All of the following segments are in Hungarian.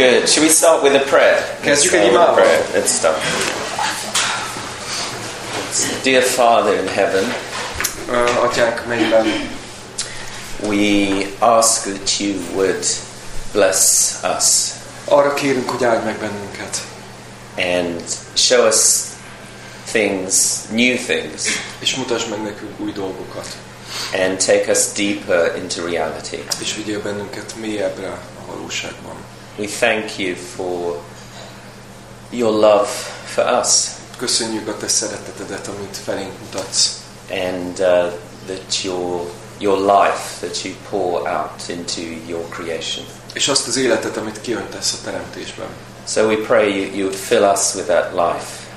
Good. Should we start with a prayer? Let's start with a prayer. Let's start. Dear Father in heaven, uh, mennyben, we ask that you would bless us arra kérünk, hogy áld meg bennünket, and show us things, new things, és mutasd meg nekünk új dolgokat, and take us deeper into reality. és vigyél bennünket mélyebbre a valóságban. We thank you for your love for us Köszönjük a Te szeretetedet, amit felénk mutatsz, and uh, that your, your life that you pour out into your creation. és azt az életet, amit kiöntesz a teremtésben. So we pray you, you would fill us with that life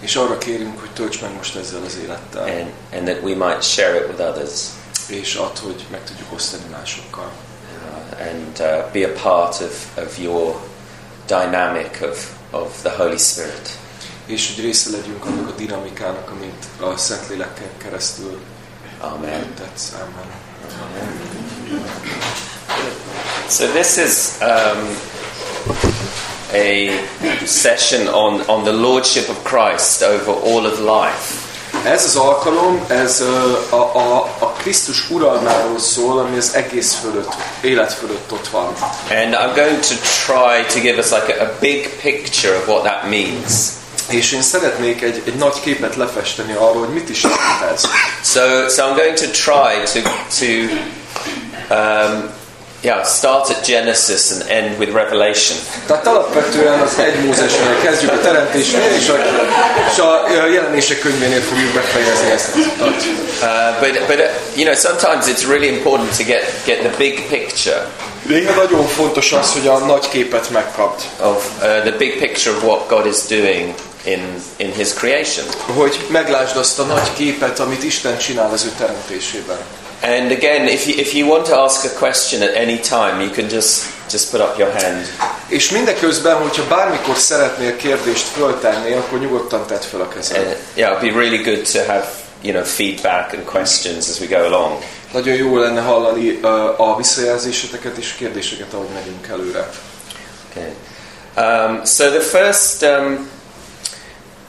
És arra kérünk, hogy tölts meg most ezzel az élettel, and, and that we might share it with others és add, hogy meg tudjuk osztani másokkal. Uh, and uh, be a part of, of your dynamic of, of the Holy Spirit. És hogy része legyünk annak a dinamikának, amit a keresztül Amen. tetsz. Amen. So this is um, a session on, on the lordship of Christ over all of life. Ez az alkalom, ez a, a, a Krisztus uralmáról szól, ami az egész fölött, élet fölött ott van. And I'm going to try to give us like a, a big picture of what that means. És én szeretnék egy, egy nagy képet lefesteni arról, hogy mit is jelent ez. So, so I'm going to try to, to um, yeah, start at Genesis and end with Revelation. Tehát alapvetően az egy Mózesnél kezdjük a teremtésnél, és a, és a jelenések könyvénél fogjuk befejezni ezt. Uh, but, but uh, you know, sometimes it's really important to get, get the big picture Néha nagyon fontos az, hogy a nagy képet megkapd. of uh, the big picture of what God is doing in, in His creation. Hogy meglásd azt a nagy képet, amit Isten csinál az ő teremtésében. And again, if you, if you want to ask a question at any time, you can just, just put up your hand. És mindeközben, hogyha bármikor szeretnél kérdést föltenni, akkor nyugodtan tedd fel a kezed. And yeah, it'd be really good to have you know feedback and questions as we go along. Nagyon jó lenne hallani ö, a visszajelzéseteket és kérdéseket, ahogy megyünk előre. Okay. Um, so the first um,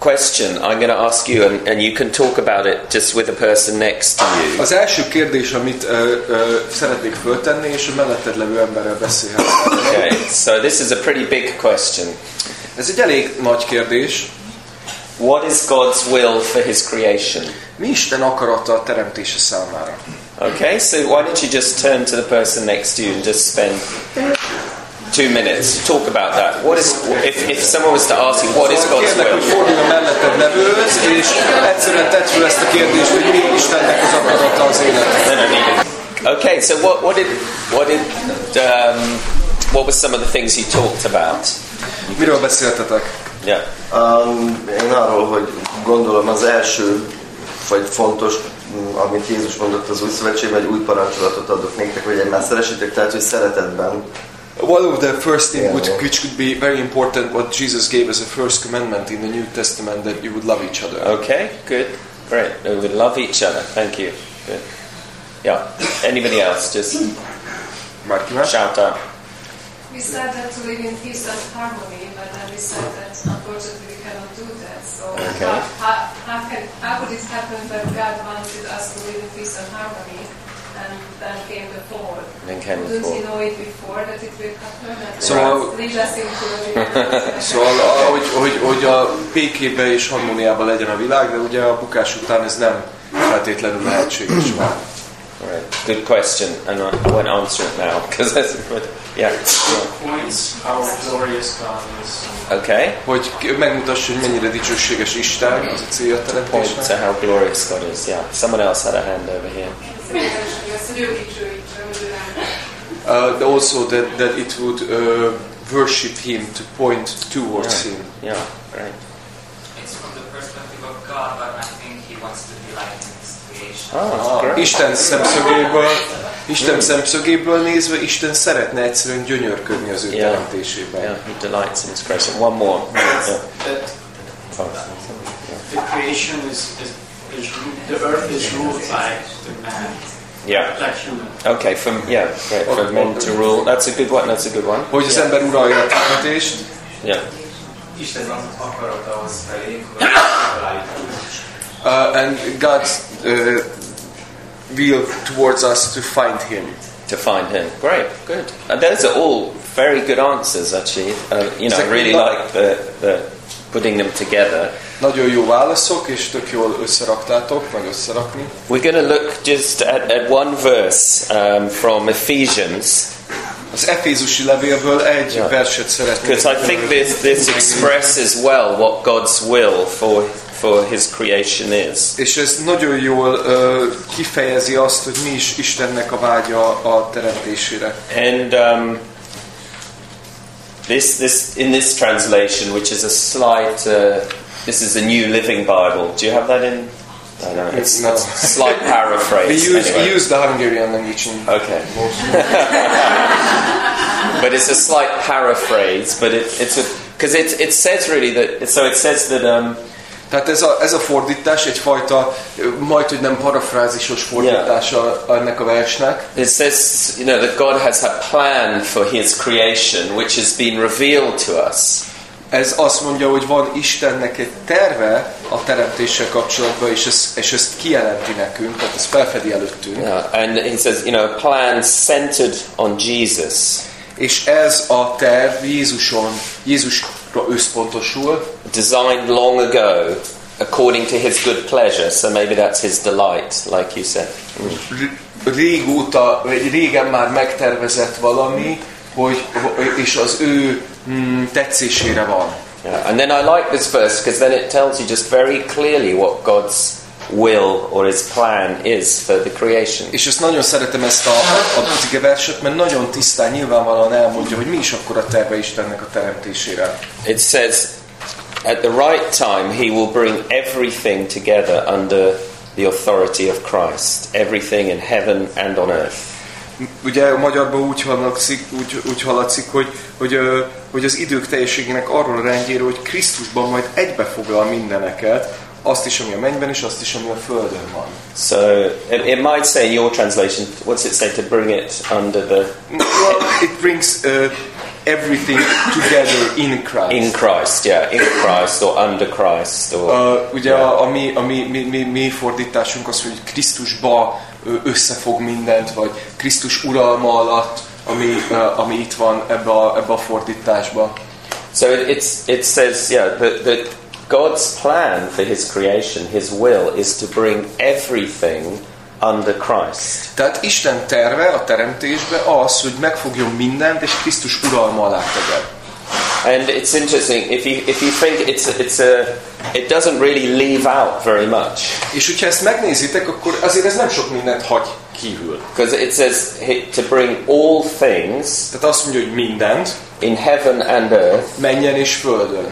question I'm going to ask you, and, and you can talk about it just with the person next to you. Az első kérdés, amit ö, ö, szeretnék föltenni, és a melletted levő emberrel beszélhetsz. Okay. So this is a pretty big question. Ez egy elég nagy kérdés. What is God's will for His creation? Mi Isten akarata a teremtése számára? Okay. So why don't you just turn to the person next to you and just spend two minutes to talk about that? What is if, if someone was to ask you what is God's hogy will? fordulj a melletted levőhöz, és egyszerűen tedd fel ezt a kérdést, hogy mi Istennek az akarata az életben. No, no, neither. Okay, so what, what did what did um, what were some of the things you talked about? Miről beszéltetek? Yeah. Um, én arról, hogy gondolom az első, vagy fontos, mm, amit Jézus mondott az új szövetségben, egy új parancsolatot adok nektek, hogy egymást szeressétek, tehát, hogy szeretetben. One of the first things Yeah, which, yeah. which could be very important, what Jesus gave as a first commandment in the New Testament, that you would love each other. Okay. Good. Great. We would love each other. Thank you. Good. Yeah. Anybody else? Just Bárki más? shout out. We said that to live in peace and harmony, but then we said that unfortunately we cannot do that. So Okay. how, how, how, can, how could it happen that God wanted us to live in peace and harmony lead us into a Szóval, hogy, hogy, hogy a békébe és harmóniában legyen a világ, de ugye a bukás után ez nem feltétlenül lehetséges már. Right. Good question, and I won't answer it now because that's good. Yeah. points how glorious God is. Okay. Hogy megmutassa, hogy mennyire dicsőséges Isten, az a célja a Point to teremtésnek. how glorious God is. Yeah. Someone else had a hand over here. Uh, also that, that it would uh, worship Him, to point towards Him. Yeah. Great. It's from the perspective of God, but I think He wants to be like in His creation. Oh, that's A great. Isten szemszögéből, Isten szemszögéből nézve, Isten szeretne egyszerűen gyönyörködni az ő Yeah. teremtésében. Yeah, he delights in his creation. One more. Yeah. that Oh. the creation is, is, is the earth is ruled by the man. Yeah. Like human. Okay, from yeah, great. For men to rule. That's a good one. That's a good one. Hogy az ember uralja a teremtést, Yeah. Isten az akarata ahhoz felé, hogy uh, and God's uh, will towards us to find Him. To find him. Great. Good. And those are all very good answers, actually. Uh, you know, I really like the, the putting them together. Nagyon jó válaszok, és tök jól összeraktátok, vagy összerakni. We're going to look just at, at one verse um, from Ephesians Az Efézusi levélből egy Ja. verset szeretnék. because I think this, this expresses well what God's will for, for His creation is. És ez nagyon jól uh, kifejezi azt, hogy mi is Istennek a vágya a teremtésére. And um, this, this, in this translation, which is a slight, uh, this is a New Living Bible. Do you have that in? I know it's, No. slight We paraphrase. use, anyway. we use the Hungarian language in Okay. but it's a slight paraphrase, but it, it's a because it, it says really that so it says that um, Tehát ez a, ez a fordítás egyfajta, majd hogy nem parafrázisos fordítása ennek a versnek. it says you know that God has a plan for His creation, which has been revealed to us. Ez azt mondja, hogy van Istennek egy terve a teremtéssel kapcsolatban, és ezt, és ezt kijelenti nekünk, tehát ez felfedi előttünk. Yeah, and he says you know a plan centered on Jesus. És ez a terv Jézuson, Jézusra összpontosul, designed long ago according to his good pleasure. So maybe that's his delight, like you said. Régóta, régen már megtervezett valami, hogy, és az ő mm, tetszésére van. Yeah. And then I like this verse because then it tells you just very clearly what God's will or his plan is for the creation. És ezt nagyon szeretem ezt a, a cige verset, mert nagyon tisztán, nyilvánvalóan elmondja, hogy mi is akkor a terve Istennek a teremtésére. It says, at the right time, he will bring everything together under the authority of Christ, everything in heaven and on earth. Ugye a magyarban úgy hallatszik, úgy, úgy hallatszik hogy, hogy, hogy az idők teljességének arról a rendjéről, hogy Krisztusban majd egybefoglal mindeneket, azt is, ami a mennyben, és azt is, ami a földön van. So it, it might say in your translation, what's it say to bring it under the Well, it brings uh, everything together in Christ. in Christ, yeah, in Christ or under Christ or Uh, ugye a, a, mi, a mi, mi, mi, mi fordításunk az, hogy Krisztusba összefog mindent, vagy Krisztus uralma alatt, ami, uh, ami itt van ebbe a, ebbe a fordításba. So it, it's, it says, yeah, that, that God's plan for His creation, His will, is to bring everything under Christ. Tehát Isten terve a teremtésbe az, hogy megfogjon mindent, és Krisztus uralma alá tegye. And it's interesting if you if you think it's it's a it doesn't really leave out very much És hogyha ezt megnézitek, akkor azért ez nem sok mindent hagy kívül. because it says to bring all things Tehát azt mondja, hogy mindent, in heaven and earth. menjen és földön.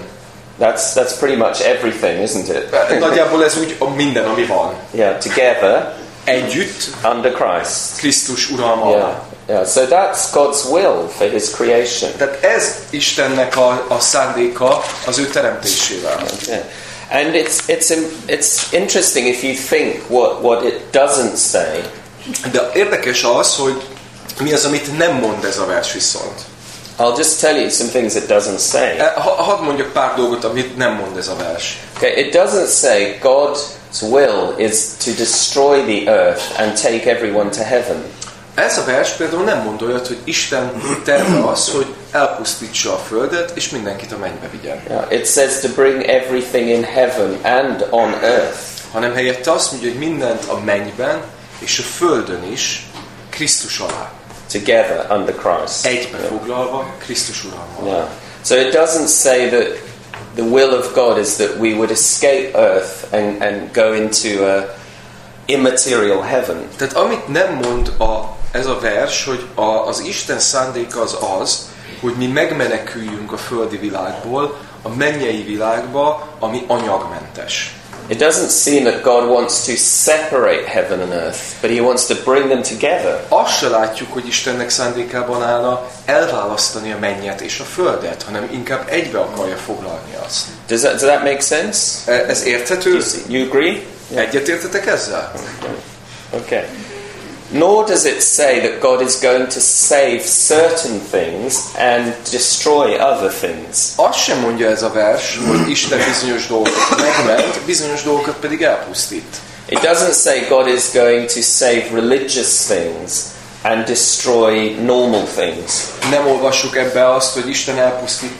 That's that's pretty much everything, isn't it? Nagyjából ez úgy a minden, ami van. yeah, together Együtt under Christ. Krisztus uralma Yeah, yeah. So that's God's will for His creation. Tehát ez Istennek a, a szándéka az ő teremtésével. Yeah. And it's, it's, it's interesting if you think what, what it doesn't say. De érdekes az, hogy mi az, amit nem mond ez a vers viszont. I'll just tell you some things it doesn't say. E, Ha, hadd mondjak pár dolgot, amit nem mond ez a vers. Okay, it doesn't say God's will is to destroy the earth and take everyone to heaven. Ez a vers például nem mond olyat, hogy Isten terve az, hogy elpusztítsa a földet, és mindenkit a mennybe vigyen. Yeah, it says to bring everything in heaven and on earth. Hanem helyette azt mondja, hogy mindent a mennyben és a földön is Krisztus alá. Together under Christ. Egybefoglalva Krisztus uralma. Yeah. So it doesn't say that the will of God is that we would escape earth and, and go into a immaterial heaven. Tehát amit nem mond a, ez a vers, hogy a, az Isten szándéka az az, hogy mi megmeneküljünk a földi világból a mennyei világba, ami anyagmentes. It doesn't seem that God wants to separate heaven and earth, but He wants to bring them together. Azt se látjuk, hogy Istennek szándékában állna elválasztani a mennyet és a földet, hanem inkább egybe akarja foglalni azt. Does that, does that make sense? E- Ez You, érthető? you agree? Egyetértetek ezzel? Okay. Nor does it say that God is going to save certain things and destroy other things. Azt sem mondja ez a vers, hogy Isten bizonyos dolgokat megment, bizonyos dolgokat pedig elpusztít. It doesn't say God is going to save religious things and destroy normal things. Nem olvassuk ebbe azt, hogy Isten elpusztít,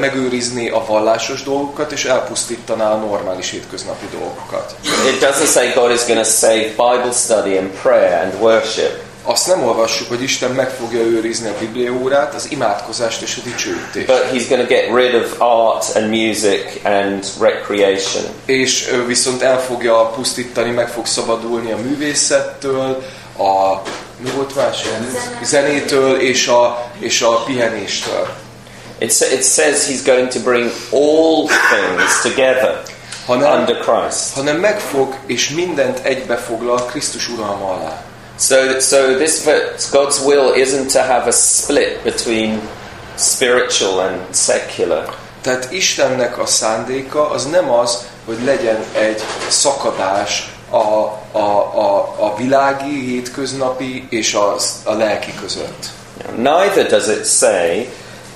megőrizné a vallásos dolgokat, és elpusztítaná a normális hétköznapi dolgokat. It doesn't say God is going to save Bible study and prayer and worship. Azt nem olvassuk, hogy Isten meg fogja őrizni a bibliaórát, az imádkozást és a dicsőítést. But he's going to get rid of art and music and recreation. És ő viszont el fogja pusztítani, meg fog szabadulni a művészettől, a mi volt más? Zenétől és a, és a pihenéstől. It, sa- it says he's going to bring all things together Hanem, under Christ. hanem megfog és mindent egybefoglal Krisztus uralma alá. So, so this God's will isn't to have a split between spiritual and secular. Tehát Istennek a szándéka az nem az, hogy legyen egy szakadás a, a, a, a világi, hétköznapi és a, a lelki között. Neither does it say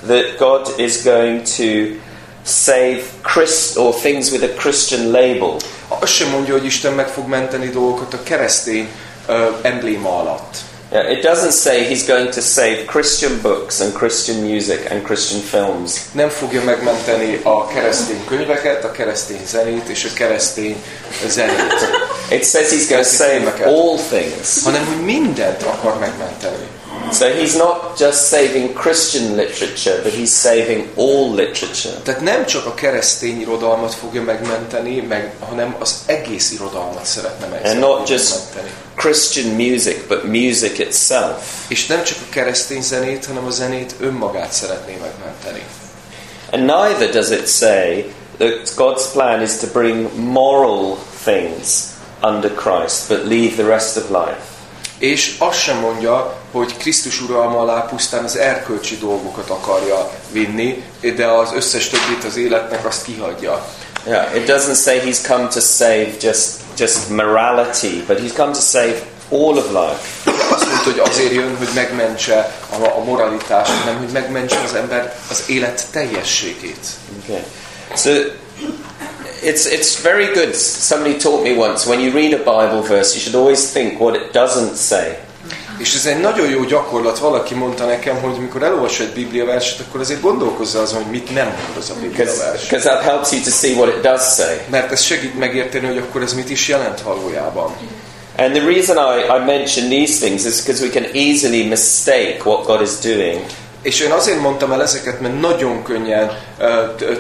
that God is going to save Christ or things with a Christian label. Azt sem mondja, hogy Isten meg fog menteni dolgokat a keresztény ö, embléma alatt. Yeah, it doesn't say he's going to save Christian books and Christian music and Christian films. Nem fogja megmenteni a keresztény könyveket, a keresztény zenét és a keresztény zenét, It says he's going to save all things. hanem hogy mindent akar megmenteni. So he's not just saving Christian literature, but he's saving all literature. Tehát nem csak a keresztény irodalmat fogja megmenteni, meg, hanem az egész irodalmat szeretne And not just. Christian music, but music itself. És nem csak a keresztény zenét, hanem a zenét önmagát szeretné megmenteni. And neither does it say that God's plan is to bring moral things under Christ, but leave the rest of life. És azt sem mondja, hogy Krisztus uralma alá pusztán az erkölcsi dolgokat akarja vinni, de az összes többit az életnek azt kihagyja. Yeah, it doesn't say he's come to save just just morality, but he's come to save all of life. Azt mondta, hogy azért jön, hogy megmentse a, a moralitást, hanem hogy megmentse az ember az élet teljességét. Okay. So it's it's very good. Somebody taught me once when you read a Bible verse, you should always think what it doesn't say. És ez egy nagyon jó gyakorlat, valaki mondta nekem, hogy mikor elolvas egy Biblia verset, akkor azért gondolkozza azon, hogy mit nem mond az a Biblia vers. Because that helps you to see what it does say. Mert ez segít megérteni, hogy akkor ez mit is jelent valójában. And the reason I, I mention these things is because we can easily mistake what God is doing. És én azért mondtam el ezeket, mert nagyon könnyen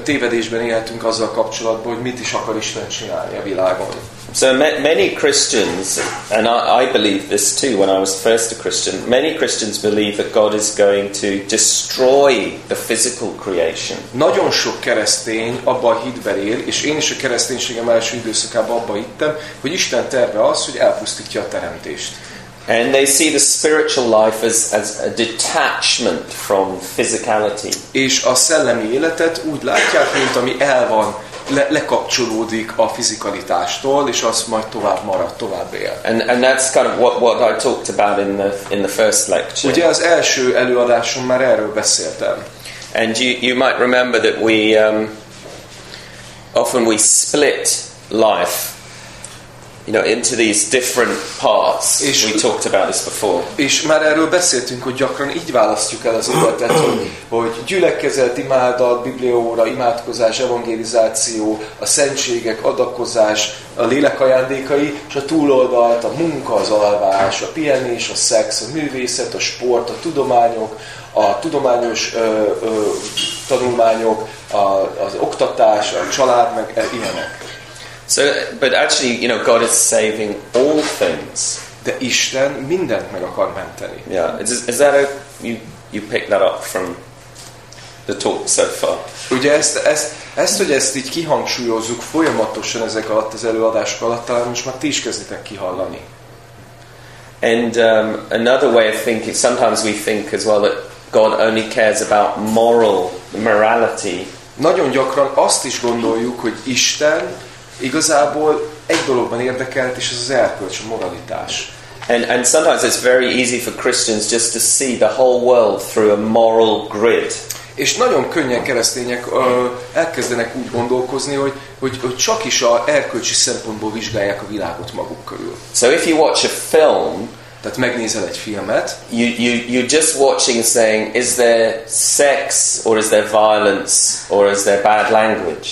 tévedésben élhetünk azzal kapcsolatban, hogy mit is akar Isten csinálni a világon. So ma- many Christians, and I, I believe this too when I was first a Christian, many Christians believe that God is going to destroy the physical creation. Nagyon sok keresztény abba a hitben él, és én is a kereszténységem első időszakában abba hittem, hogy Isten terve az, hogy elpusztítja a teremtést. And they see the spiritual life as, as a detachment from physicality. És a szellemi életet úgy látják, mint ami el van, le, lekapcsolódik a fizikalitástól, és az majd tovább marad, tovább él. And, and that's kind of what, what I talked about in the, in the first lecture. Ugye az első előadáson már erről beszéltem. And you, you might remember that we um, often we split life, you know, into these different parts. És- we talked about this before. És már erről beszéltünk, hogy gyakran így választjuk el az életet, hogy, hogy gyülekezet, imádat, biblióra, imádkozás, evangelizáció, a szentségek, adakozás, a lélek ajándékai, és a túloldalt, a munka, az alvás, a pihenés, a szex, a művészet, a sport, a tudományok, a tudományos ö, ö, tanulmányok, a, az oktatás, a család, meg e- ilyenek. So, but actually, you know, God is saving all things. De Isten mindent meg akar menteni. Yeah, is, is that a you you picked that up from the talk so far? Ugye ezt, ezt, ezt, hogy ezt így kihangsúlyozzuk folyamatosan ezek alatt az előadások alatt, talán most már ti is kezditek kihallani. And um, another way of thinking, sometimes we think as well that God only cares about moral morality, Nagyon gyakran azt is gondoljuk, hogy Isten igazából egy dologban érdekelt, és ez az erkölcs, a moralitás. And, and sometimes it's very easy for Christians just to see the whole world through a moral grid. És nagyon könnyen keresztények ö, elkezdenek úgy gondolkozni, hogy, hogy, hogy csak is a erkölcsi szempontból vizsgálják a világot maguk körül. So if you watch a film, Tehát megnézel egy filmet, you, you, you're just watching and saying, is there sex or is there violence or is there bad language?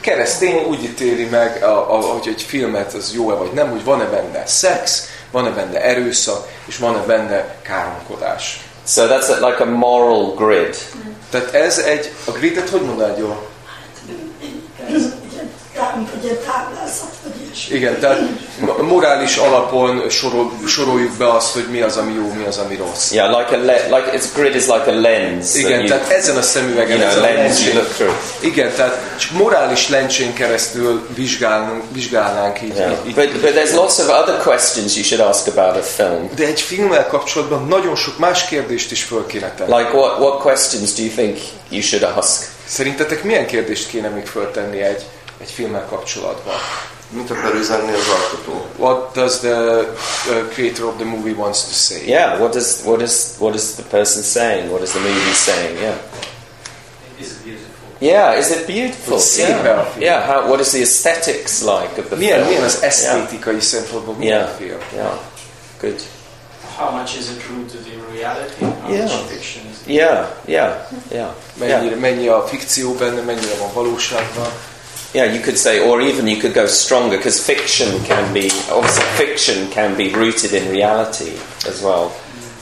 Keresztény úgy ítéli meg, a, a, hogy egy filmet az jó-e vagy nem, hogy van-e benne szex, van-e benne erőszak, és van-e benne káromkodás. So that's a, like a moral grid. Tehát ez egy, a gridet hogy mondanád jól? Ugye táblázat, Igen, tehát mo- morális alapon sorol, soroljuk be azt, hogy mi az, ami jó, mi az, ami rossz. Yeah, like a le- like it's grid is like a lens. Igen, you, tehát ezen a szemüvegen, you know, ezen a lencsén, igen, tehát csak morális lencsén keresztül vizsgálnunk, vizsgálnánk így, Yeah. így, így. But, but there's lots of other questions you should ask about a film. De egy filmmel kapcsolatban nagyon sok más kérdést is föl kéne tenni. Like what, what questions do you think you should ask? Szerintetek milyen kérdést kéne még föltenni egy, egy filmmel kapcsolatban? Mit akar üzenni az alkotó? What does the uh, creator of the movie wants to say? Yeah, what is what is what is the person saying? What is the movie saying? Yeah. Is it beautiful? Yeah, is it beautiful? Hogy Yeah. a. Yeah, how, what is the aesthetics like of the Milyen, film? milyen az Yeah. esztétikai szempontból milyen Yeah. a film? Yeah. Good. How much is it true to the reality? How Yeah. much fiction is it? Yeah, yeah, yeah. Mennyire, Yeah. mennyi a fikció benne, mennyire van valóságban. Yeah, you could say, or even you could go stronger, because fiction can be, obviously, fiction can be rooted in reality as well.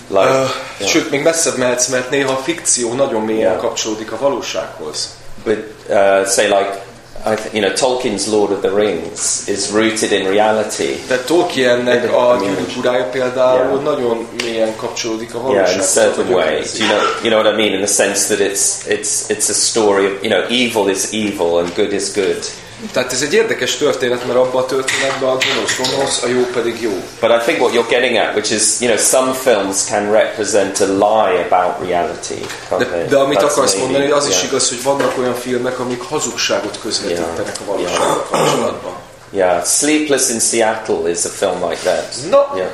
Like, Uh, yeah. Sőt, még messzebb mehetsz, mert néha a fikció nagyon mélyen Yeah. kapcsolódik a valósághoz. but uh, say like, th- you know, Tolkien's Lord of the Rings is rooted in reality. Tehát Tolkiennek a gyűrűk például Yeah. nagyon mélyen kapcsolódik a Yeah, in valósághoz. a certain way. Do you know, you know what I mean? In the sense that it's it's it's a story of you know, evil is evil and good is good. Tehát ez egy érdekes történet, mert abban a történetben a gonosz gonosz, a jó pedig jó. But I think what you're getting at, which is, you know, some films can represent a lie about reality. De, they? de amit That's akarsz maybe- mondani, az is yeah. igaz, hogy vannak olyan filmek, amik hazugságot közvetítenek a valósággal kapcsolatban. Yeah, Sleepless in Seattle is a film like that. No. Yeah.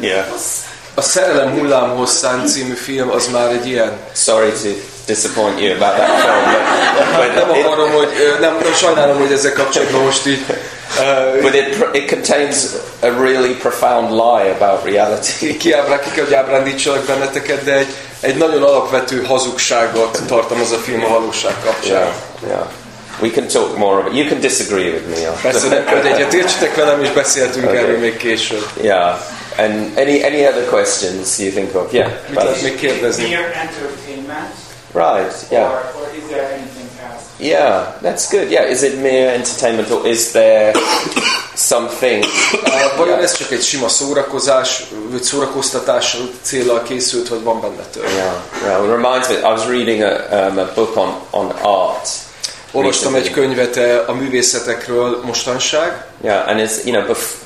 Yeah. A Szerelem hullám hosszán című film az már egy ilyen. Sorry to disappoint you about that film, but, Nem but, it, akarom, hogy nem, nem sajnálom, hogy ezzel kapcsolatban most így ö, but it, it contains a really profound lie about reality. kiábrá, ki kell, hogy ábrándítsalak benneteket, de egy, egy nagyon alapvető hazugságot tartalmaz a film a valóság kapcsán. Yeah, yeah. We can talk more about. You can disagree with me. Persze, de egyet értsetek velem, és beszéltünk Okay. erről még később. Yeah. And any any other questions you think of? Yeah. Mere entertainment? Right. Yeah. Or, or is there anything else? Yeah, that's good. Yeah, is it mere entertainment or is there something? Uh, Vajon ez csak egy sima szórakozás, vagy szórakoztatás célral készült, vagy van benne több? Yeah, yeah. It reminds me. I was reading a, um, a book on on art. Olvastam egy könyvet eh, a művészetekről mostanság, Yeah, and it's you know bef-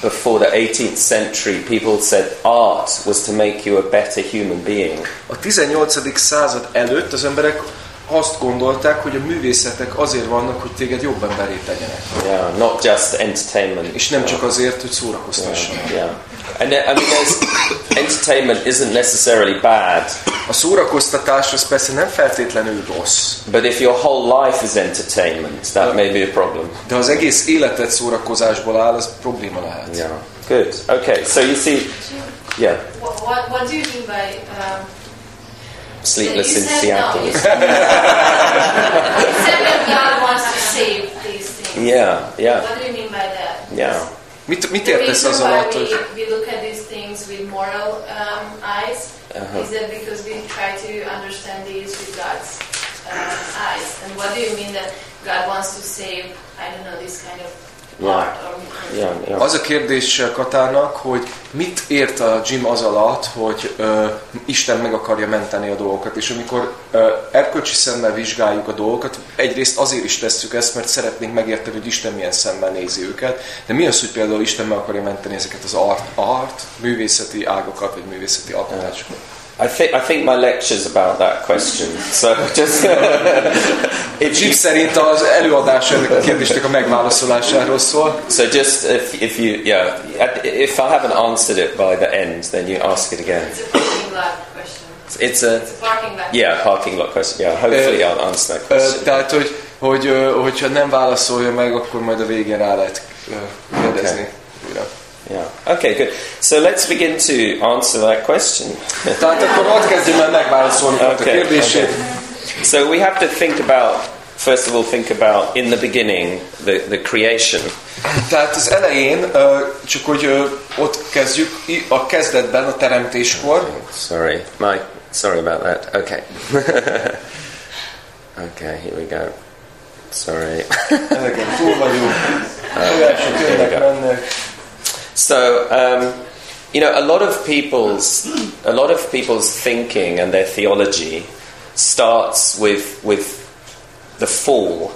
before the 18th century, people said art was to make you a better human being. A 18. század előtt az emberek azt gondolták, hogy a művészetek azért vannak, hogy téged jobb emberé tegyenek. Yeah, not just entertainment. És nem Yeah. csak azért, hogy szórakoztassanak. Yeah. And then, I mean, there's, entertainment isn't necessarily bad, A szórakoztatás az persze nem feltétlenül rossz, but if your whole life is entertainment, that may be a problem. de az egész életed szórakozásból áll, az probléma lehet. Yeah. Good. Okay. So you see, yeah, What, what, what do you mean by um, sleepless you in Seattle. No, you said, you said that God wants to save these things. Yeah. Yeah. What do you mean by that? Yeah. Mit, mit The értesz az alatt, we, hogy we look at these things with moral um, eyes Uh-huh. is that because we try to understand these with God's um, eyes. And what do you mean that God wants to save, I don't know, this kind of Yeah. Az a kérdés Katának, hogy mit ért a Jim az alatt, hogy ö, Isten meg akarja menteni a dolgokat, és amikor ö, erkölcsi szemmel vizsgáljuk a dolgokat, egyrészt azért is tesszük ezt, mert szeretnénk megérteni, hogy Isten milyen szemmel nézi őket, de mi az, hogy például Isten meg akarja menteni ezeket az art, art művészeti ágakat, vagy művészeti alkotásokat? I think I think my lecture's about that question. So just if you, szerint az előadás ennek a kérdésnek a megválaszolásáról szól. so just if, if you yeah if I haven't answered it by the end, then you ask it again. It's a parking lot question. It's a It's a parking lot. yeah parking lot question. Yeah, hopefully I'll answer that Ö, question. Tehát, hogy, hogy hogyha nem válaszolja meg, akkor majd a végén rá lehet kérdezni. újra. Yeah. Okay, good. So let's begin to answer that question. Tehát akkor ott kezdjem el megválaszolni okay, a Okay. So we have to think about first of all think about in the beginning the, the creation. Tehát az elején, ö, csak hogy ö, ott kezdjük, a kezdetben, a teremtéskor, Sorry, my sorry about that. Okay. okay, here we go. Sorry. ezeken túl vagyunk, jönnek, mennek. So, um, you know, a lot of people's a lot of people's thinking and their theology starts with with the fall.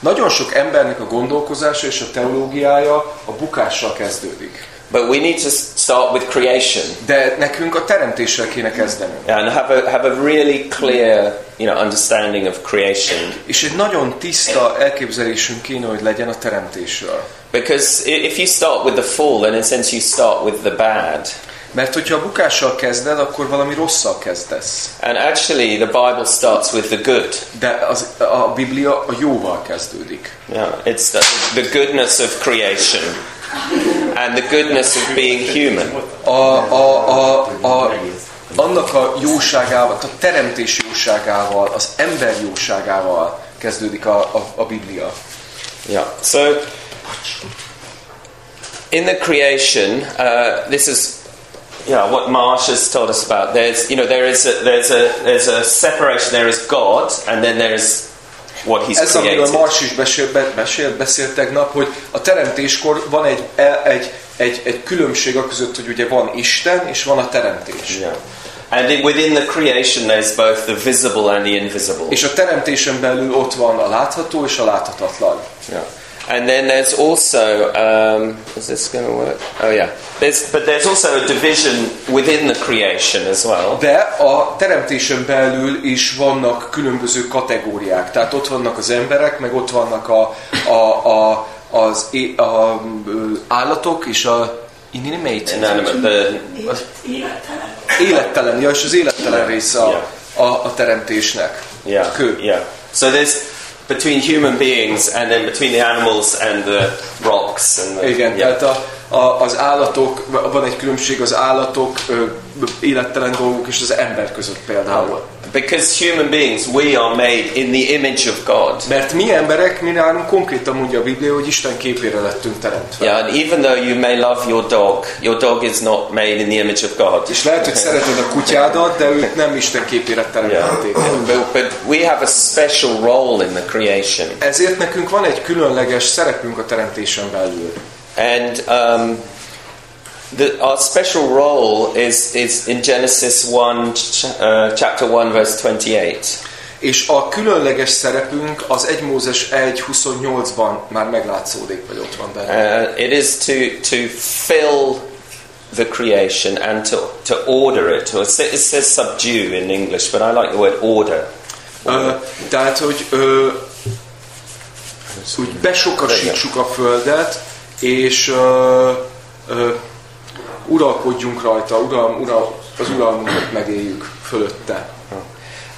Nagyon sok embernek a gondolkozása és a teológiája a bukással kezdődik. But we need to start with creation De nekünk a teremtéssel kéne kezdenünk. and have a have a really clear, you know, understanding of creation. És egy nagyon tiszta elképzelésünk kéne, hogy legyen a teremtésről. Because if you start with the fall, then in a sense you start with the bad. Mert hogyha a bukással kezded, akkor valami rosszal kezdesz. And actually, the Bible starts with the good. De az, a Biblia a jóval kezdődik. Yeah, it's the, the goodness of creation and the goodness of being human. A, a, a, a, annak a jóságával, a teremtés jóságával, az ember jóságával kezdődik a, a, a Biblia. Yeah. So, in the creation, uh, this is yeah what Marsh has told us about. There's you know there is a, there's a there's a separation. There is God, and then there is what He's Ez, amiről created. Mars is beszélt, be- beszélt, beszélt tegnap, hogy a teremtéskor van egy, e- egy, egy, egy különbség a között, hogy ugye van Isten és van a teremtés. Yeah. And in, within the creation, there's both the visible and the invisible. És a teremtésen belül ott van a látható és a láthatatlan. Yeah. And then there's also, um, is this going to work? Oh yeah. There's, but there's also a division within the creation as well. De a teremtésen belül is vannak különböző kategóriák. Tehát ott vannak az emberek, meg ott vannak a, a, a, az é- a, ö, állatok és a inanimate. Inanimate, the, Élettelen. Élettelen, ja, és az élettelen része a, a, a teremtésnek. yeah, Kő. yeah. So there's between human beings and then between the animals and the rocks and the, Igen, yeah. tehát a, a, az állatok, van egy különbség az állatok, ö, élettelen dolgok és az ember között például. Because human beings, we are made in the image of God. Mert mi emberek, mi nálunk konkrétan mondja a Biblia, hogy Isten képére lettünk teremtve. Yeah, and even though you may love your dog, your dog is not made in the image of God. És lehet, hogy szereted a kutyádat, de őt nem Isten képére teremtették. Yeah. But, but we have a special role in the creation. Ezért nekünk van egy különleges szerepünk a teremtésen belül. And um, the, our special role is, is in Genesis 1, ch- uh, chapter 1, verse 28. És a különleges szerepünk az 1 Mózes 1.28-ban már meglátszódik, vagy ott van benne. Uh, it is to, to fill the creation and to, to order it. It sa- it says subdue in English, but I like the word order. Ö, tehát, hogy ö, úgy besokasítsuk a földet, és ö, ö, uralkodjunk rajta, ural, ural, az uralmunkat megéljük fölötte.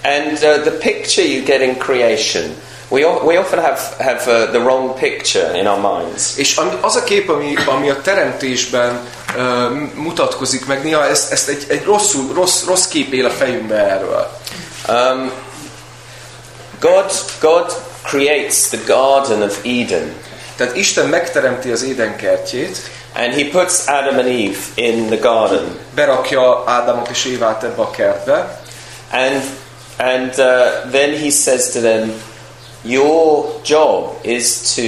And uh, the picture you get in creation, we, we often have, have uh, the wrong picture in our minds. És az a kép, ami, ami a teremtésben ö, mutatkozik meg, néha ezt, ezt egy, egy rosszul, rossz, rossz kép él a fejünkbe erről. Um, God, God creates the Garden of Eden, Tehát Isten megteremti az Éden kertjét, and He puts Adam and Eve in the garden, berakja Ádámot és Évát ebbe a kertbe, and and uh, then He says to them, "Your job is to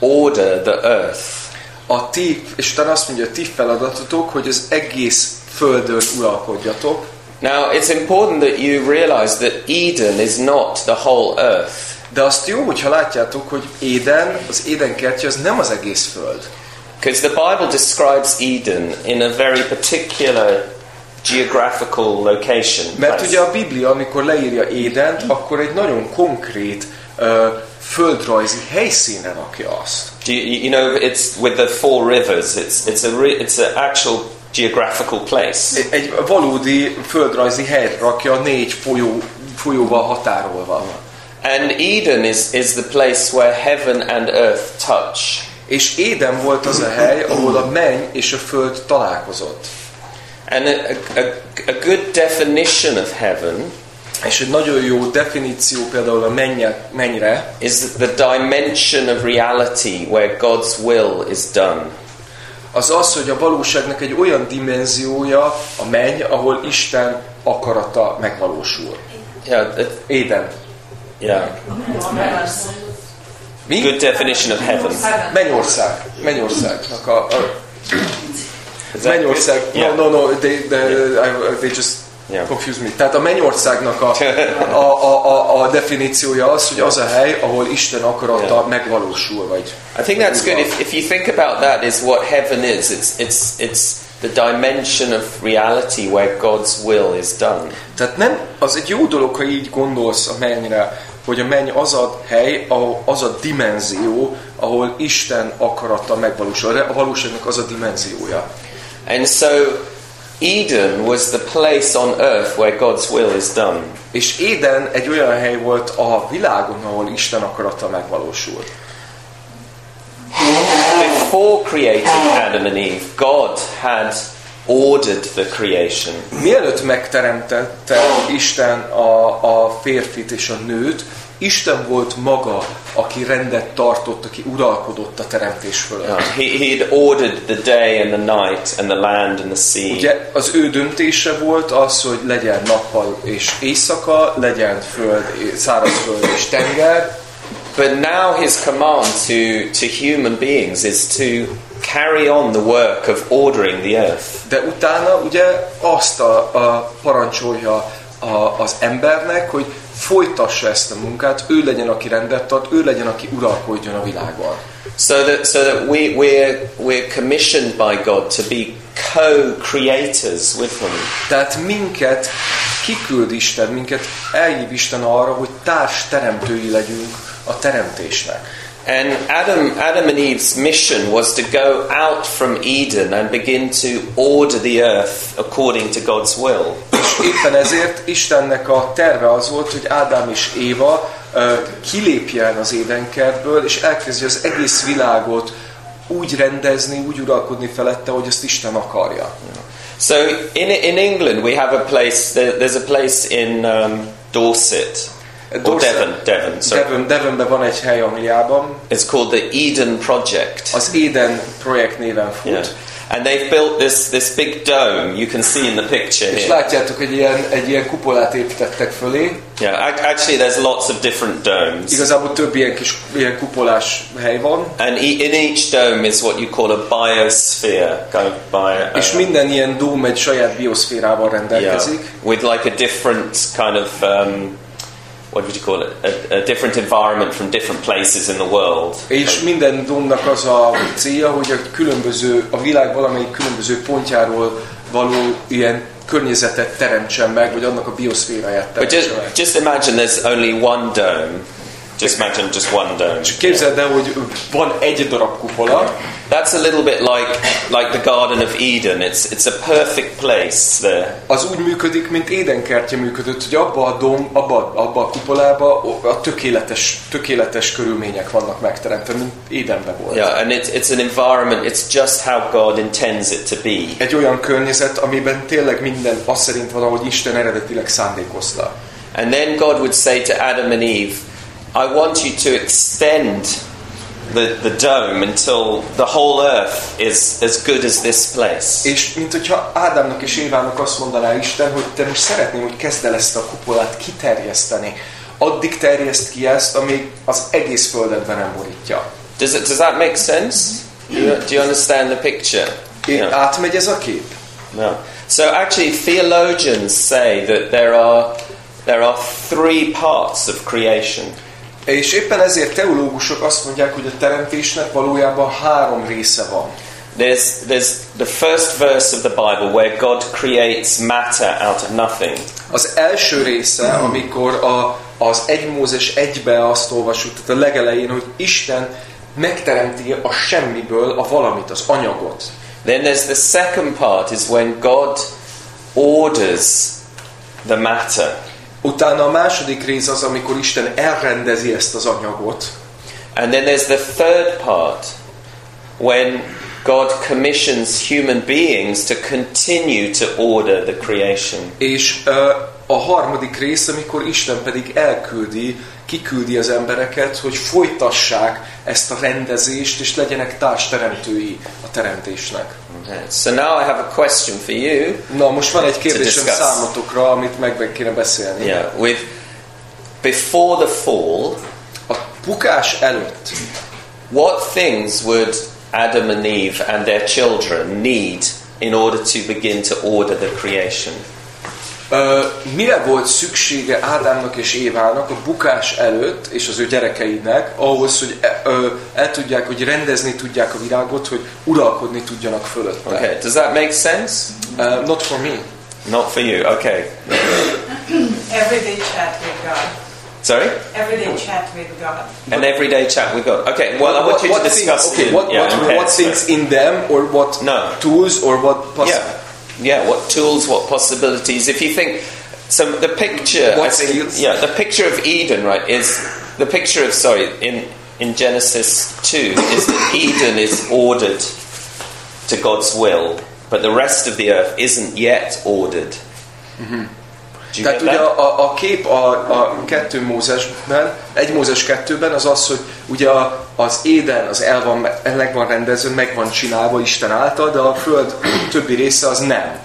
order the earth." a ti, és utána azt mondja, a ti feladatotok, hogy az egész földön uralkodjatok, Now, it's important that you realize that Eden is not the whole earth. de azt jó, hogyha látjátok, hogy Éden, az Éden kertje az nem az egész föld. Because the Bible describes Eden in a very particular geographical location. Mert place. ugye a Biblia, amikor leírja Édent, akkor egy nagyon konkrét ö, földrajzi helyszínre rakja azt. You, you know, it's with the four rivers. It's it's a it's an actual geographical place. Egy- valódi földrajzi helyre rakja négy folyó, folyóval határolva. And Eden is is the place where heaven and earth touch. És Éden volt az a hely, ahol a menny és a föld találkozott. And a, a, a, good definition of heaven És egy nagyon jó definíció például a mennyre, mennyre is the dimension of reality where God's will is done. az az, hogy a valóságnak egy olyan dimenziója a menny, ahol Isten akarata megvalósul. Yeah, it, Éden. yeah. Mi? Good definition of heaven. Mennyország. Mennyországnak a, a Mennyország? Yeah. no, no, no, they, they, I, they just Yeah. confuse me. Tehát a mennyországnak a, a, a, a, a definíciója az, hogy az a hely, ahol Isten akarata Yeah. megvalósul, vagy I think that's good. If, if you think about that, is what heaven is. It's it's it's the dimension of reality where God's will is done. Tehát nem, az egy jó dolog, ha így gondolsz a mennyre, hogy a menny az a hely, ahol az a dimenzió, ahol Isten akarata megvalósul. A valóságnak az a dimenziója. And so Eden was the place on earth where God's will is done. És Éden egy olyan hely volt a világon, ahol Isten akarata megvalósul. Before creating Adam and Eve, God had ordered the creation. Mielőtt megteremtette Isten a, a férfit és a nőt, Isten volt maga, aki rendet tartott, aki uralkodott a teremtés fölött. He, he had ordered the day and the night and the land and the sea. Ugye az ő döntése volt az, hogy legyen nappal és éjszaka, legyen föld, szárazföld és tenger, But now his command to, to human beings is to carry on the work of ordering the earth. de utána ugye azt a, a parancsolja a, az embernek, hogy folytassa ezt a munkát, ő legyen, aki rendet tart, ő legyen, aki uralkodjon a világban. So that, so that we, we're, we're commissioned by God to be co-creators with him. Tehát minket kiküld Isten, minket elhív Isten arra, hogy társ teremtői legyünk a teremtésnek. And Adam, Adam and Eve's mission was to go out from Eden and begin to order the earth according to God's will. Éppen ezért Istennek a terve az volt, hogy Ádám és Éva ö, kilépjen az édenkertből, és elkezdje az egész világot úgy rendezni, úgy uralkodni felette, hogy ezt Isten akarja. So in, in England we have a place, there, there's a place in um, Dorset, or Dorset. Devon, Devon, sorry. Devon, Devonben van egy hely Angliában, It's called the Eden Project. az Éden projekt néven fut. Yeah. And they've built this, this big dome, you can see in the picture És here. látjátok, hogy ilyen, egy ilyen kupolát építettek fölé. Yeah, ac- actually there's lots of different domes. Igazából több ilyen kis ilyen kupolás hely van. And e- in each dome is what you call a biosphere, kind of bio, És uh, minden ilyen dóm egy saját bioszférával yeah, rendelkezik. with like a different kind of um, what would you call it? A, a different environment from different places in the world. És minden dómnak az a célja, hogy a különböző, a világ valamelyik különböző pontjáról való ilyen környezetet teremtsen meg, vagy annak a bioszféráját But just, teremtsen meg. just imagine there's only one dome. Just imagine just one dome. És képzeld el, hogy van egy darab kupola, That's a little bit like like the Garden of Eden. It's it's a perfect place there. az úgy működik, mint Édenkertje működött, hogy abba a dom, abba, abba a kupolába a tökéletes, tökéletes körülmények vannak megteremtve, mint Édenbe volt. Yeah, and it's it's an environment. It's just how God intends it to be. Egy olyan környezet, amiben tényleg minden az szerint van, ahogy Isten eredetileg szándékozta. And then God would say to Adam and Eve, "I want you to extend the the dome until the whole earth is as good as this place." És mint hogyha Ádámnak és Évának azt mondaná Isten, hogy te most szeretném, hogy kezd el ezt a kupolát kiterjeszteni. Addig terjeszt ki ezt, amíg az egész földet be nem borítja. Does it does that make sense? Do you, do you understand the picture? É, Yeah. Átmegy ez a kép? No. So actually, theologians say that there are there are three parts of creation. És éppen ezért teológusok azt mondják, hogy a teremtésnek valójában három része van. There's, there's the first verse of the Bible where God creates matter out of nothing. Az első része, amikor a, az 1 Mózes 1-be azt olvasjuk, tehát a legelején, hogy Isten megteremti a semmiből a valamit, az anyagot. Then there's the second part is when God orders the matter. Utána a második rész az, amikor Isten elrendezi ezt az anyagot. And then there's the third part when God commissions human beings to continue to order the creation. És uh, a harmadik rész, amikor Isten pedig elküldi, kiküldi az embereket, hogy folytassák ezt a rendezést, és legyenek társteremtői a teremtésnek. So now I have a question for you. Na, most van egy kérdésem számotokra, amit meg, meg kéne beszélni. Yeah, with before the fall, A bukás előtt what things would Adam and Eve and their children need in order to begin to order the creation? Mire volt szüksége Ádámnak és Évának a bukás előtt, és az ő gyerekeinek, ahhoz, hogy e- el tudják, hogy rendezni tudják a világot, hogy uralkodni tudjanak fölötte? Okay, does that make sense? Uh, not for me. Not for you. Okay. Everyday chat with God. Sorry? Everyday chat with God. An everyday chat with God. Okay. Well, I want you to things, discuss. okay, it. what, yeah, what, okay. what things in them, or what No. tools, or what poss- Yeah, yeah. What tools? What possibilities? If you think, so the picture. What I think? Yeah, the picture of Eden, right? Is the picture of sorry in in Genesis two is that Eden is ordered to God's will, but the rest of the earth isn't yet ordered. You Tehát ugye a, a kép a, a kettő Mózesben, egy Mózes kettőben az az, hogy ugye az éden az el van, meg van rendezve, meg van csinálva Isten által, de a föld többi része az nem.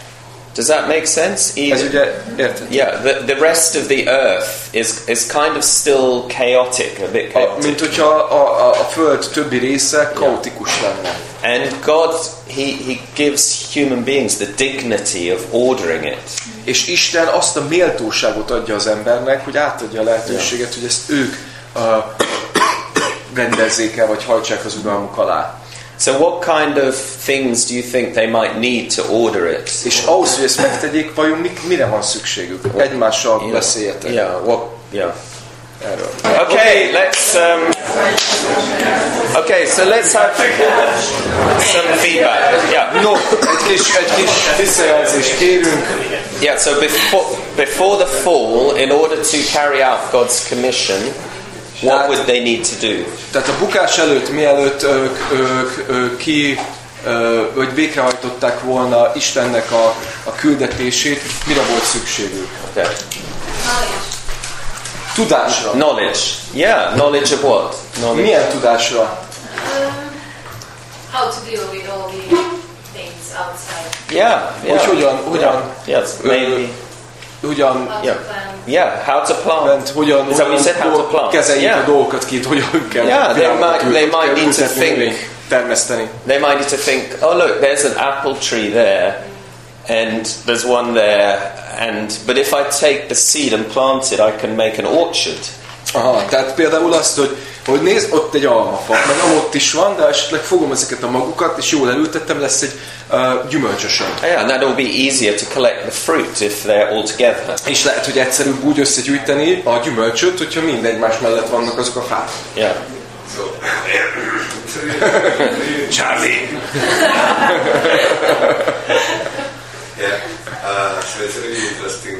Does that make sense? Ez ugye, érted? Yeah, the, the rest of the earth is is kind of still chaotic, a bit A, chaotic. mint hogyha a, a, a föld többi része kaotikus lenne. And God, he, he gives human beings the dignity of ordering it. És Isten azt a méltóságot adja az embernek, hogy átadja a lehetőséget, hogy ezt ők uh, rendezzék el, vagy hajtsák az uralmuk alá. So, what kind of things do you think they might need to order it? És ahhoz, hogy ezt megtegyék, vajon mik, mire van szükségük? Egymással beszéljetek Yeah, what? Yeah. erről. Okay, let's. Um, okay, so let's have some feedback. Yeah. No, egy kis, egy kis visszajelzést kérünk. Yeah, so before, before the fall, in order to carry out God's commission, what would they need to do? Tehát a bukás előtt, mielőtt ők, ők, ők ki, ö, vagy végrehajtották volna Istennek a, a küldetését, mire volt szükségük? Okay. Tudásra. Knowledge. Yeah, knowledge of what? Knowledge. Milyen tudásra? Um, how to deal with all the things outside. Yeah, yeah. Hogy hogyan, hogyan, Yeah. Yes, maybe. hogyan How Yeah. Yeah, how to plant. bent, hogyan, Is you said? How to hogyan plant? kezeljük Yeah. a dolgokat ki, hogyan kell Yeah, they might- they might need to think. termeszteni. They might need to think, oh look, there's an apple tree there, and there's one there, and but if I take the seed and plant it, I can make an orchard. Aha, tehát például azt, hogy, hogy nézd, ott egy almafa, meg ott is van, de esetleg fogom ezeket a magukat, és jól elültettem, lesz egy uh, gyümölcsösöm. Yeah, and that'll be easier to collect the fruit if they're all together. És lehet, hogy egyszerűbb úgy összegyűjteni a gyümölcsöt, hogyha mind egymás mellett vannak azok a fák. Yeah. Charlie! Yeah, uh, so it's really interesting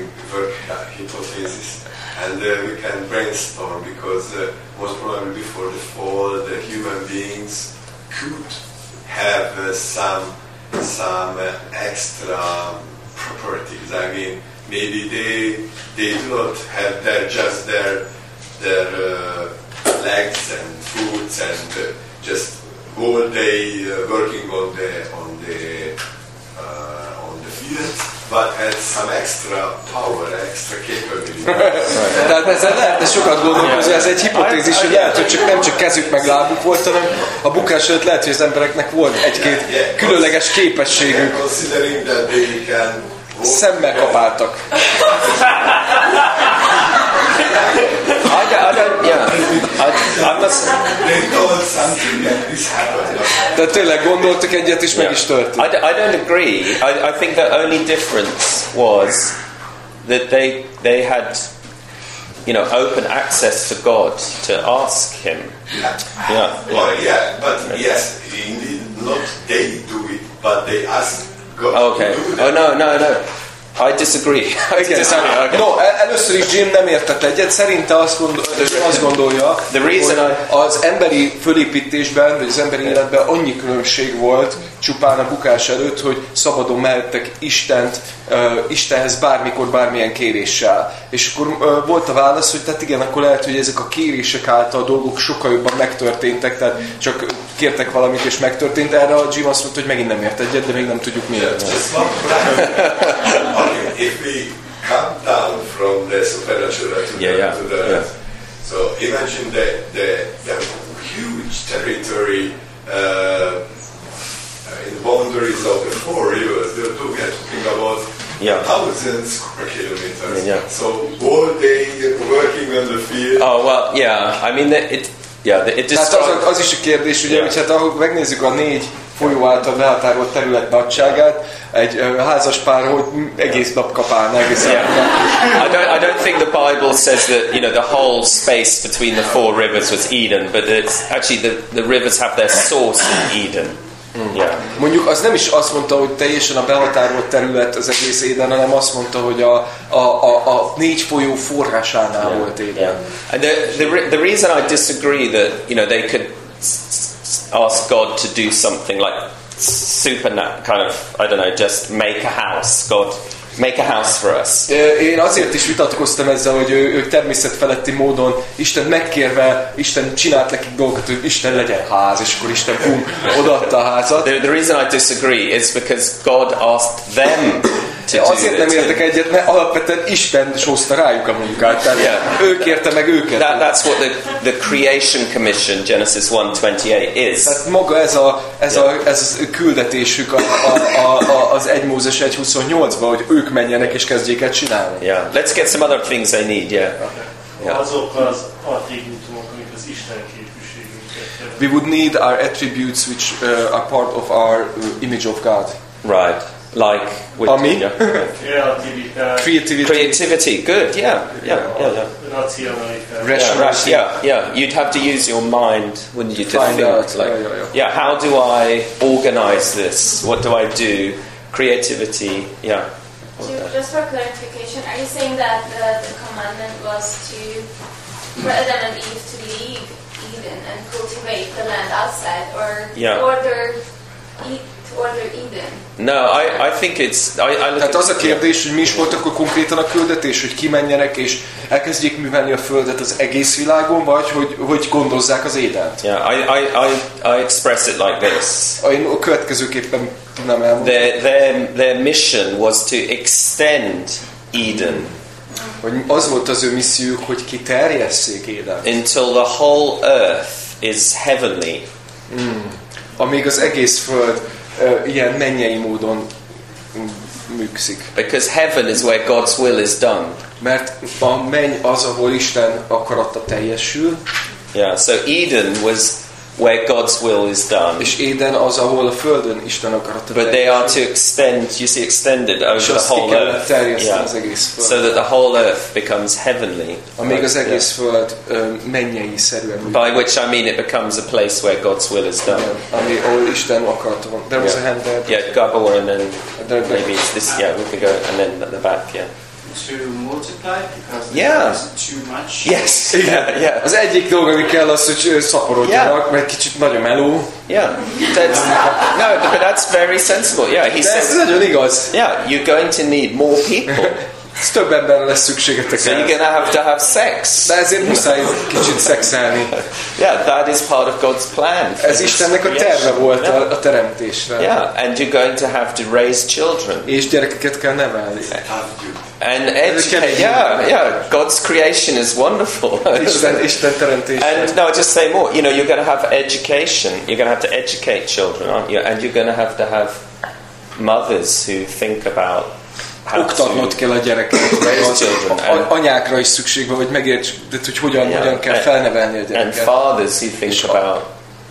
and uh, we can brainstorm because uh, most probably before the fall, the human beings could have uh, some some uh, extra properties. I mean, maybe they they do not have their just their their uh, legs and foot and uh, just whole day working on the on the field, but had some extra power, extra capability. Tehát ezzel lehetne sokat gondolkozni, ez egy hipotézis, hogy lehet, hogy csak nem csak kezük meg lábuk volt, hanem a bukás előtt lehet, hogy az embereknek volt egy-két különleges képességük. Szemmel kapáltak. I don't, I don't, yeah. I, I must. They told something that this happened. Tehát tényleg gondoltak egyet, és meg is I, történt. d- I don't agree. I, I think the only difference was that they they had, you know, open access to God to ask Him. Yeah. Well, yeah, but yes, indeed, not they do it, but they ask God Okay. to do Oh no, no, no. I disagree. I Igen, disagree. Okay. no, el- először is Jim nem értett egyet, szerinte azt, gondol, azt gondolja, The reason hogy I- az emberi fölépítésben, vagy az emberi életben annyi különbség volt csupán a bukás előtt, hogy szabadon mehettek Istent, uh, Istenhez bármikor, bármilyen kéréssel. És akkor uh, volt a válasz, hogy tehát igen, akkor lehet, hogy ezek a kérések által a dolgok sokkal jobban megtörténtek, tehát csak kértek valamit és megtörtént. Erre a Jim azt mondta, hogy megint nem ért egyet, de még nem tudjuk miért. Down from the supernatural to, Yeah, the, yeah, to the yeah. so imagine the, the, the huge territory uh, in the boundaries of the four rivers. We are talking, we are talking about Yeah. thousands square kilometers. Yeah. So all day working on the field. Oh well, yeah. I mean, it. Yeah, it Tehát destroyed. az, az is a kérdés, ugye, Yeah. hogy hát ahol megnézzük a négy folyó által behatárolt terület nagyságát, egy ö, házas pár, hogy egész nap kapálna, egész. Yeah. I don't. I don't think the Bible says that you know the whole space between the four rivers was Eden, but it's actually the, the rivers have their source in Eden. Yeah. Mondjuk az nem is azt mondta, hogy teljesen a behatárolt terület az egész Éden, hanem azt mondta, hogy a, a, a, a négy folyó forrásánál volt Éden. Yeah. And the, the, the reason I disagree that you know they could ask God to do something like super kind of I don't know, just make a house. God, make a house for us. Én azért is vitatkoztam ezzel, hogy ő, ők természetfeletti módon Isten megkérve, Isten csinált nekik dolgokat, hogy Isten legyen ház, és akkor Isten bum, odaadta a házat. The, the reason I disagree is because God asked them De azért nem értek egyet, mert alapvetően Isten sózta rájuk a munkát. Tehát Yeah. ő kérte meg őket. That, that's what the, the creation commission, Genesis 1.28 is. Tehát maga ez a, ez a ez a küldetésük a, a, a, a, az 1 Mózes 1.28-ban, hogy ők menjenek és kezdjék el csinálni. Yeah. Let's get some other things they need, yeah. Yeah. Azok az attribútumok, amik az Isten képviségünket We would need our attributes which uh, are part of our uh, image of God. Right. Like with Ami? yeah. Creativity, creativity. Good. Yeah. Yeah. Yeah. yeah. racionalitás. Rational- Yeah, right, yeah, yeah. You'd have to use your mind, wouldn't you, to Find think out, like, yeah, yeah, yeah. yeah, how do I organize this? What do I do? Creativity, yeah. So just for clarification, are you saying that the, the commandment was to for Adam and Eve to leave Eden and cultivate the land outside, or Yeah. order No, I, I think it's. I, I look Tehát az a kérdés, hogy mi is volt akkor konkrétan a küldetés, hogy kimenjenek és elkezdjék művelni a Földet az egész világon, vagy hogy, hogy gondozzák az édent. Yeah, I, I, I, I express it like this. Én a következőképpen tudnám elmondani, Their, their, their mission was to extend Eden hogy az volt az ő missziójuk, hogy kiterjesszék édent. until the whole earth is heavenly. Amíg az egész Föld ilyen mennyei módon működik. Because heaven is where God's will is done. Mert a menny az, ahol Isten akarata teljesül, Yeah, so Eden was where God's will is done. és Éden az, ahol a Földön Isten akarata But they are to extend, you see, extended over the whole earth. terjeszteni az egész So that the whole earth becomes heavenly. Amíg az egész Föld ö, mennyei szerűen. By which I mean it becomes a place where God's will is done. Ami, ahol Isten akarata van. There was a hand there. Yeah, Gabor and then maybe it's this, yeah, we can go, and then at the back, yeah. To multiply because Yeah. too much. Yes, yeah, yeah. Az egyik dolog, ami kell az, hogy ö, szaporodjanak, mert kicsit nagy a meló. Yeah, that's, no, but that's very sensible. Yeah, he De ez says, nagyon igaz. yeah, you're going to need more people, Ez több emberre lesz szükségetek. so you're going to have to have sex. De ezért muszáj kicsit szexelni. Yeah, that is part of God's plan. for Ez this Istennek a creation. terve volt a, a teremtésre. Yeah, and you're going to have to raise children És gyerekeket kell nevelni. and educate. kemény. Yeah, yeah. God's creation is wonderful. Isten, Isten teremtése. And no, just say more. You know, you're going to have education. You're going to have to educate children, aren't you? And you're going to have to have mothers who think about how oktatnod kell a gyereket, meg az a- and- anyákra is szükség van, hogy megérts, de hogy hogyan, Yeah. hogyan kell And- felnevelni a and gyereket. fathers who think about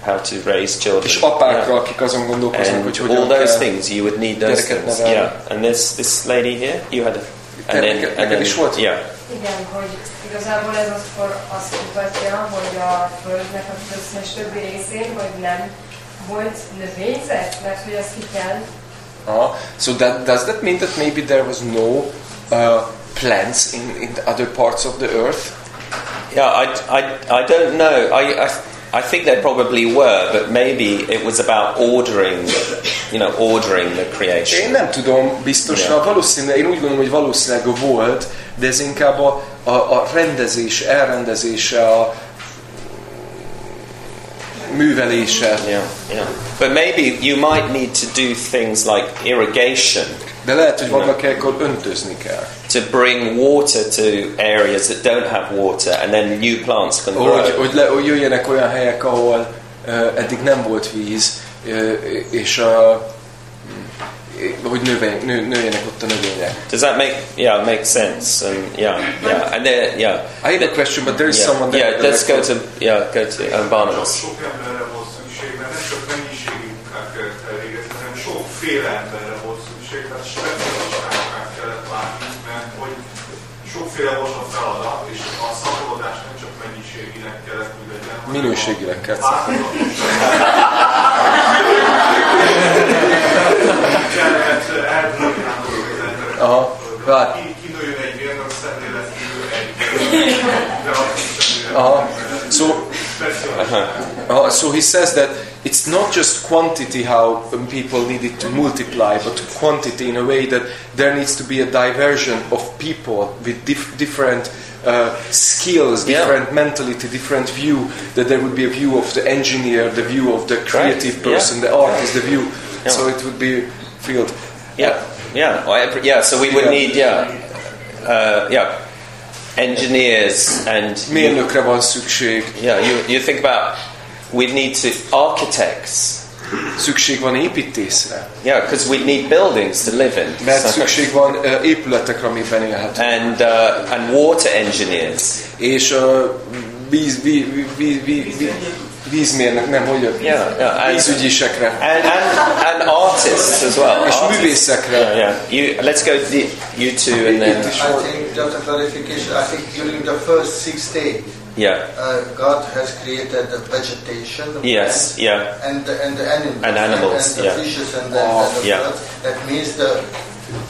how to raise children. És apákra, Yeah. akik azon gondolkoznak, And hogy all hogyan those kell. things you would need those gyereket things. nevelni. Yeah. And there's this lady here. You had a. And then, neked- and neked is then, volt? yeah. Igen, hogy igazából ez az akkor azt mutatja, hogy a Földnek az összes többi részén, hogy nem volt növényzet, mert hogy azt ki kell Uh, so that does that mean that maybe there was no uh, plants in, in other parts of the earth? Yeah, I, I, I don't know. I, I, I think there probably were, but maybe it was about ordering, you know, ordering the creation. Én nem tudom biztosra, Yeah. valószínűleg, én úgy gondolom, hogy valószínűleg volt, de ez inkább a, a, a rendezés, elrendezése, a művelése. Yeah, yeah. But maybe you might need to do things like irrigation De lehet, hogy vannak ahol öntözni kell. to bring water to areas that don't have water, and then new plants can Hogy, grow. hogy, le, hogy jöjjenek olyan helyek, ahol uh, eddig nem volt víz, uh, és uh, hogy növény, nő, nőjenek ott a növények. Does that make yeah make sense? And yeah, yeah, and there yeah. I have a question, but there is yeah, someone there. yeah. Let's go to yeah go to um, Barnabas. Sok emberre volt szükség, mert nem csak mennyiségi munkát kellett elvégezni, hanem sokféle emberre volt szükség, tehát speciális munkát kellett látni, mert hogy sokféle volt a feladat, és a szaporodás nem csak mennyiségileg kellett, hogy legyen, Minőségileg kellett. Aha. Ki, kinőjön egy mérnök szemléletű, egy Aha. So, uh, so he says that it's not just quantity how um, people needed to multiply, but quantity in a way that there needs to be a diversion of people with dif- different uh, skills, Yeah. different mentality, different view. That there would be a view of the engineer, the view of the creative yeah. person, the artist, the view. Yeah. So it would be filled. Yeah, yeah, every, yeah. So we would Yeah. need yeah, uh, yeah, engineers and Mérnökre van szükség, yeah. You you think about we'd need to architects. szükség van építészre, Yeah, because we'd need buildings to live in. mert szükség van uh, épületekre, amiben élhetünk. and uh, and water engineers. És uh, víz, víz, víz, víz, víz, vízmérnök, nem, hogy jött? Yeah, yeah, and, Vízügyisekre. and, and, and artists as well. És Artists. művészekre. Yeah, yeah. You, let's go to the, you two and then I think just a clarification. I think during the first six days, yeah, uh, God has created the vegetation, the yes, plants, yeah, and the, and the animals, And animals, and, the yeah. fishes, and the, Oh, and the yeah. birds. That means the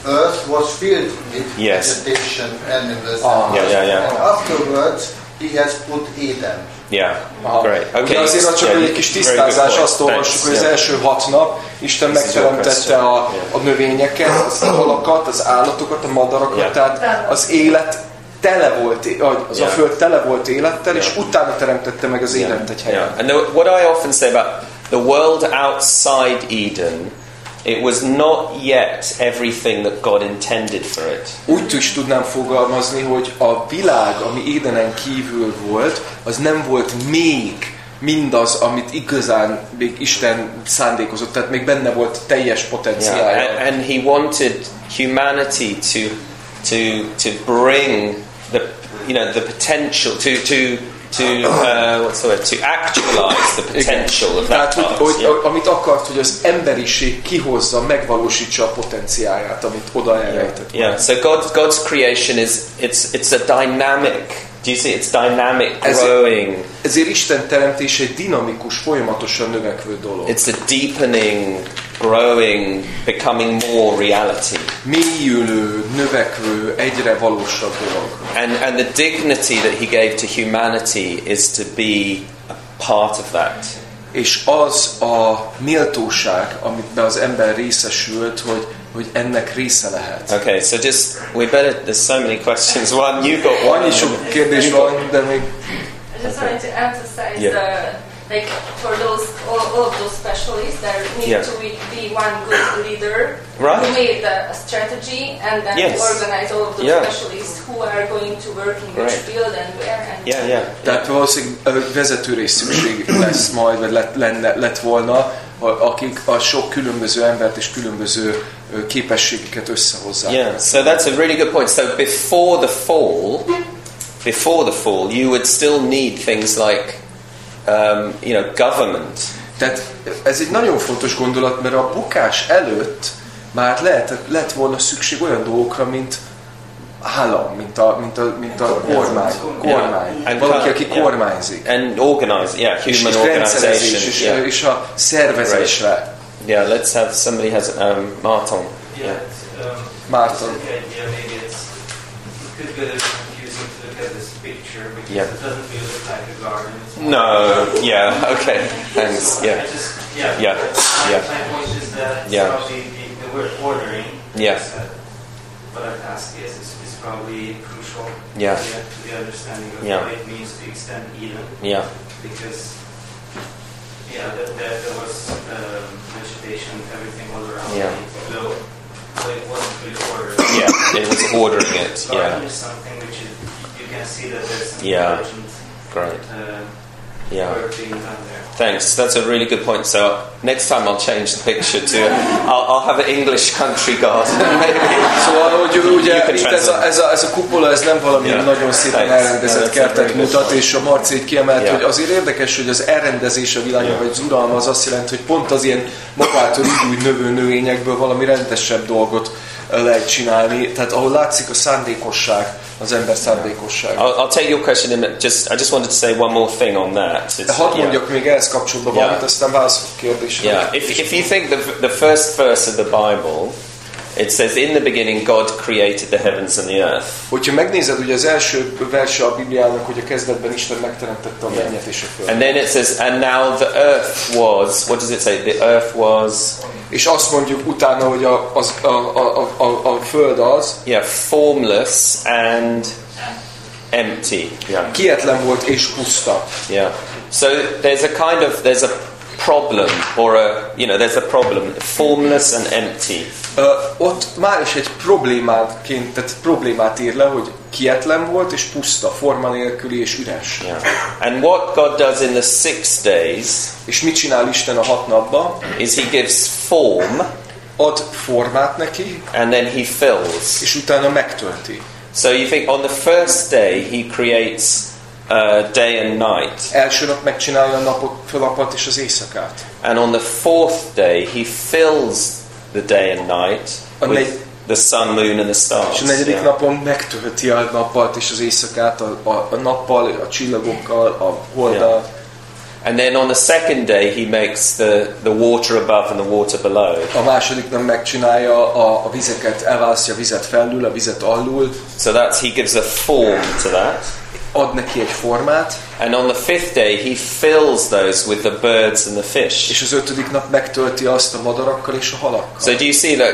earth was filled with Yes. vegetation, animals. Ah. and Yeah, yeah, yeah. And afterwards, He has put Eden. Yeah. Aha. Great. Okay. Ugye azért csak yeah, egy kis tisztázás, azt olvassuk, hogy az Yeah. első hat nap Isten This megteremtette a, Yeah. a növényeket, az halakat, az állatokat, a madarakat, Yeah. tehát az élet tele volt, az a Yeah. föld tele volt élettel, és Yeah. utána teremtette meg az életet egy helyen. Yeah. And the, what I often say about the world outside Eden, it was not yet everything that God intended for it. Úgy is tudnám fogalmazni, hogy a világ, ami Édenen kívül volt, az nem volt még mindaz, amit igazán még Isten szándékozott, tehát még benne volt teljes Yeah. potenciálja. And, and he wanted humanity to, to, to bring the, you know, the potential to, to, to uh, what's the word? To actualize the potential of that Tehát, part. hogy, yeah. amit akart, hogy az emberiség kihozza, megvalósítsa a potenciálját, amit oda elrejtett. Yeah, so God, God's creation is it's it's a dynamic. Do you see? It's dynamic, growing. Ezért Isten teremtése egy dinamikus, folyamatosan növekvő dolog. It's a deepening, growing, becoming more reality. Mélyülő, növekvő, egyre valósabb dolog. And and the dignity that He gave to humanity is to be a part of that. És az a méltóság, amiben az ember részesült, hogy, hogy ennek része lehet. Okay, so just we better. There's so many questions. One, you got one. Annyi sok kérdés van, de még I just wanted to emphasize Yeah. the like for those all, all of those specialists there need Yeah. to be, one good leader Right. who made the strategy and then Yes. organize all of those Yeah. specialists who are going to work in which Right. field and where and Yeah, yeah. Tehát valószínűleg vezetőre is szükség lesz majd, vagy lett, lenne, lett volna, akik a sok különböző embert és különböző képességeket összehozzák. Yeah, so that's a really good point. So before the fall, before the fall, you would still need things like, um, you know, government. Tehát ez egy nagyon fontos gondolat, mert a bukás előtt már lehet, lett volna szükség olyan dolgokra, mint állam, mint a, mint a, mint a kormány, kormány. And valaki, aki yeah. kormányzik. And organize, yeah, És, human és organization. és, Yeah. és a szervezésre. yeah, let's have somebody has um, Martin. Yeah, um, Martin. basic idea, maybe it's, it could be a little confusing to look at this picture because Yeah. it doesn't really look like a garden. It's No, yeah, okay, thanks. Yeah, just, yeah, Yeah, My, yeah. my point is that Yeah. probably the, the word ordering, Yeah. is, uh, what is, is, is probably crucial Yeah. to, the, understanding of Yeah. what it means to extend Eden. yeah, Because, yeah, there, there, there was um, vegetation, everything all around Yeah. globe, but it wasn't really ordered. yeah. It was ordering it. Garden Yeah, is something which is, you can see that there's some Yeah. urgent great. uh, Yeah. work being done there. Thanks. That's a really good point. So next time I'll change the picture to I'll, I'll have an English country garden. Maybe. Szóval, hogy ugye itt ez a, ez, a, ez a kupola, ez nem valami Yeah. nagyon szépen Thanks. elrendezett Yeah, kertet mutat, point. és a Marci így kiemelt, Yeah. hogy azért érdekes, hogy az elrendezés a világon, Yeah. vagy az uralma az azt jelenti, hogy pont az ilyen magától úgy növő növényekből valami rendesebb dolgot lehet csinálni. Tehát ahol látszik a szándékosság, az ember szándékossága. I'll, I'll take your question in. Just I just wanted to say one more thing on that. It's- Hadd yeah. mondjak még ehhez kapcsolatban Yeah. valamit, aztán válaszolok a kérdésre. Yeah, if, if you think the, the first verse of the Bible, it says, In the beginning, God created the heavens and the earth. Hogyha megnézed, ugye az első verse a Bibliának, hogy a kezdetben Isten megteremtette a mennyet és a földet. And then it says, And now the earth was, what does it say? The earth was, És azt mondjuk utána, hogy a, az, a, a, a, a, föld az yeah, formless and empty. Yeah. kietlen volt és puszta. Yeah. So there's a kind of, there's a problem, or a, you know, there's a problem. Formless and empty. Ö, ott már is egy problémátként, tehát problémát ír le, hogy kietlen volt és puszta, forma nélküli és üres. Yeah. And what God does in the six days És mit csinál Isten a hat napban? is He gives form Ad formát neki, and then He fills. és utána megtölti. So you think on the first day He creates uh, day and night, Első nap megcsinálja a napot, felapat és az éjszakát. and on the fourth day He fills the day and night A with negy- the sun, moon, and the stars. És a negyedik Yeah. napon megtölti a nappalt és az éjszakát a, a, a nappal, a csillagokkal, a holddal. And then on the second day, he makes the, the water above and the water below. A második nap megcsinálja a, a vizeket, elválasztja a vizet felül, a vizet alul, So that's he gives a form to that. Ad neki egy formát, And on the fifth day, he fills those with the birds and the fish. és az ötödik nap megtölti azt a madarakkal és a halakkal. So do you see that?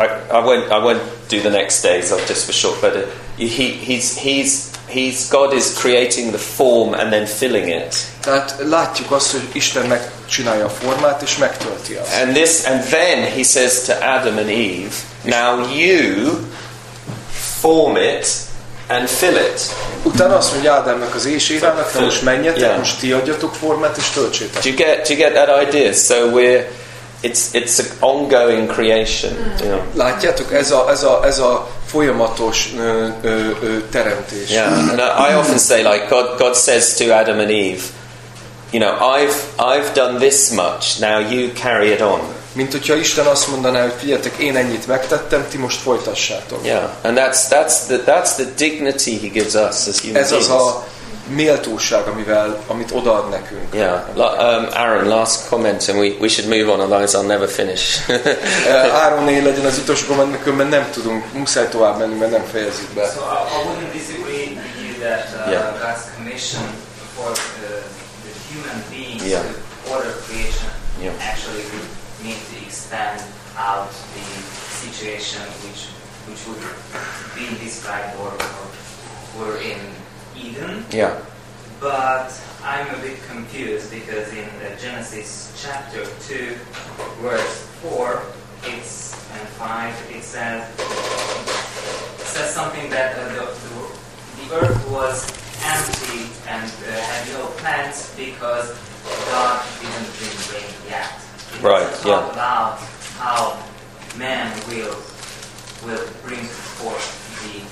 I, I won't. I won't do the next days. I'll just for short. But he, he's he's he's God is creating the form and then filling it. Tehát látjuk azt, hogy Isten megcsinálja a formát és megtölti azt. And this, and then he says to Adam and Eve, "Now you form it and fill it." Utána azt mondja Ádámnak az és Évának, na most menjetek, Yeah. most ti adjatok formát és töltsétek. Do you get? Do you get that idea? So we're, it's it's an ongoing creation. Mm. You know. Látjátok, ez a, ez a, ez a folyamatos ö, ö, ö, teremtés. Yeah, and I, I often say, like God, God says to Adam and Eve, you know, I've I've done this much. Now you carry it on. Mint hogyha Isten azt mondaná, hogy figyeljetek, én ennyit megtettem, ti most folytassátok. Yeah, and that's that's the that's the dignity He gives us as human Ez az a méltóság, amivel, amit odaad nekünk. Yeah, La- um, Aaron, last comment, and we, we should move on, otherwise I'll never finish. Eh, Ároné legyen az utolsó komment, különben nem tudunk, muszáj tovább menni, mert nem fejezzük be. So I, I wouldn't disagree with you that uh, Yeah. God's commission for uh, the human beings Yeah. Expand out the situation which which would be described or, or were in Eden. yeah, But I'm a bit confused because in uh, Genesis chapter 2, verse 4, it's and 5, it says it says something that uh, the, the, the earth was empty and uh, had no plants because God didn't bring rain yet. Right, yeah. about how man will will bring forth the.